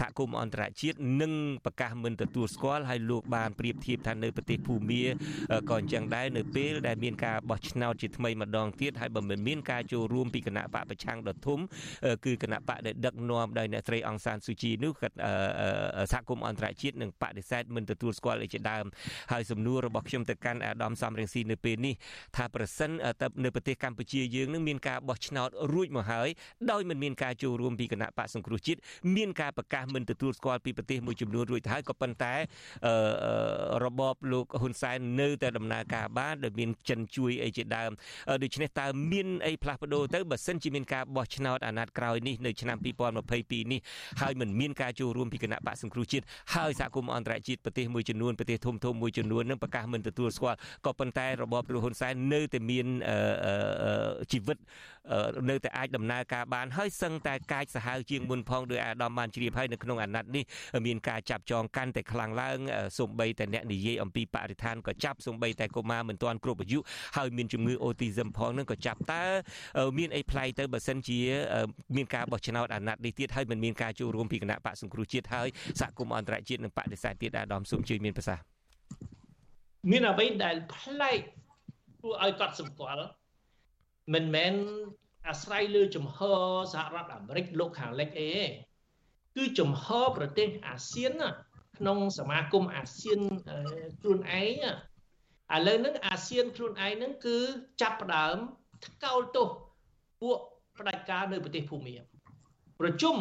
សហគមន៍អន្តរជាតិនឹងប្រកាសមិនទទួលស្គាល់ហើយលោកបានប្រៀបធៀបថានៅប្រទេសភូមាក៏អញ្ចឹងដែរនៅពេលដែលមានការបោះឆ្នោតជាថ្មីម្ដងទៀតហើយបើមិនមានការចូលរួមពីគណៈបកប្រឆាំងដ៏ធំគឺគណៈបកដែលដឹកនាំដោយអ្នកស្រីអង្សានស៊ូជីនោះគាត់សហគមន៍អន្តរជាតិនឹងបដិសេធមិនទទួលស្គាល់អីជាដើមហើយសំណួររបស់ខ្ញុំទៅកាន់អាដាមសំរងស៊ីនៅពេលនេះថាប្រសិននៅប្រទេសកម្ពុជាយើងនឹងមានការបោះឆ្នោតរួចមកហើយដោយមិនមានការចូលរួមពីគណៈបកសង្គ្រោះជាតិមានការប្រកាសមិនទទួលស្គាល់ពីប្រទេសមួយចំនួនរួចទៅហើយក៏ប៉ុន្តែរបបលោកហ៊ុនសែននៅតែដំណើរការបានដោយមានចិនជួយអីជាដើមដូច្នេះតើមានអីផ្លាស់ប្ដូរទៅបើសិនជាមានការបោះឆ្នោតអាណត្តិក្រោយនេះនៅឆ្នាំ2022នេះហើយមិនមានការចូលរួមពីគណៈបកសង្គ្រោះជាតិហើយសហគមន៍អន្តរជាតិប្រទេសមួយចំនួនប្រទេសធំធំមួយចំនួននឹងប្រកាសមិនទទួលស្គាល់ក៏ប៉ុន្តែរបបលោកហ៊ុនសែននៅតែមានជីវិតនៅតែអាចដំណើរការបានហើយសឹងតែកាចសាហាវជាងមុនផងដោយអាដាមបានជ្រាបហើយនៅក្នុងអាណត្តិនេះមានការចាប់ចងកាន់តែខ្លាំងឡើងសំបីតែអ្នកនិយាយអំពីបរិស្ថានក៏ចាប់សំបីតែកុមារមិនទាន់គ្រប់អាយុហើយមានជំងឺអូទីសឹមផងនឹងក៏ចាប់តើមានអីប្លែកទៅបើសិនជា មានការបោះឆ្នោតអាណត្តិនេះទៀតហើយមិនមានការចូលរួមពីគណៈបកសង្គ្រោះជាតិហើយសហគមន៍អន្តរជាតិនឹងបដិសេធទៀតអាដាមសូមជួយមានប្រសាសន៍មានអ្វីដែលប្លែកគួរឲ្យកត់សម្គាល់មិនមែនអាស្រ័យលើចំហសហរដ្ឋអាមេរិកលោកខាងលិចអីទេគឺចំហប្រទេសអាស៊ានក្នុងសមាគមអាស៊ានខ្លួនឯងឥឡូវហ្នឹងអាស៊ានខ្លួនឯងហ្នឹងគឺចាប់ផ្ដើមថ្កោលទោសពួកផ្ដាច់ការនៅប្រទេសភូមា ប្រជុំ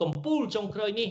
កំពូលចុងក្រោយនេះ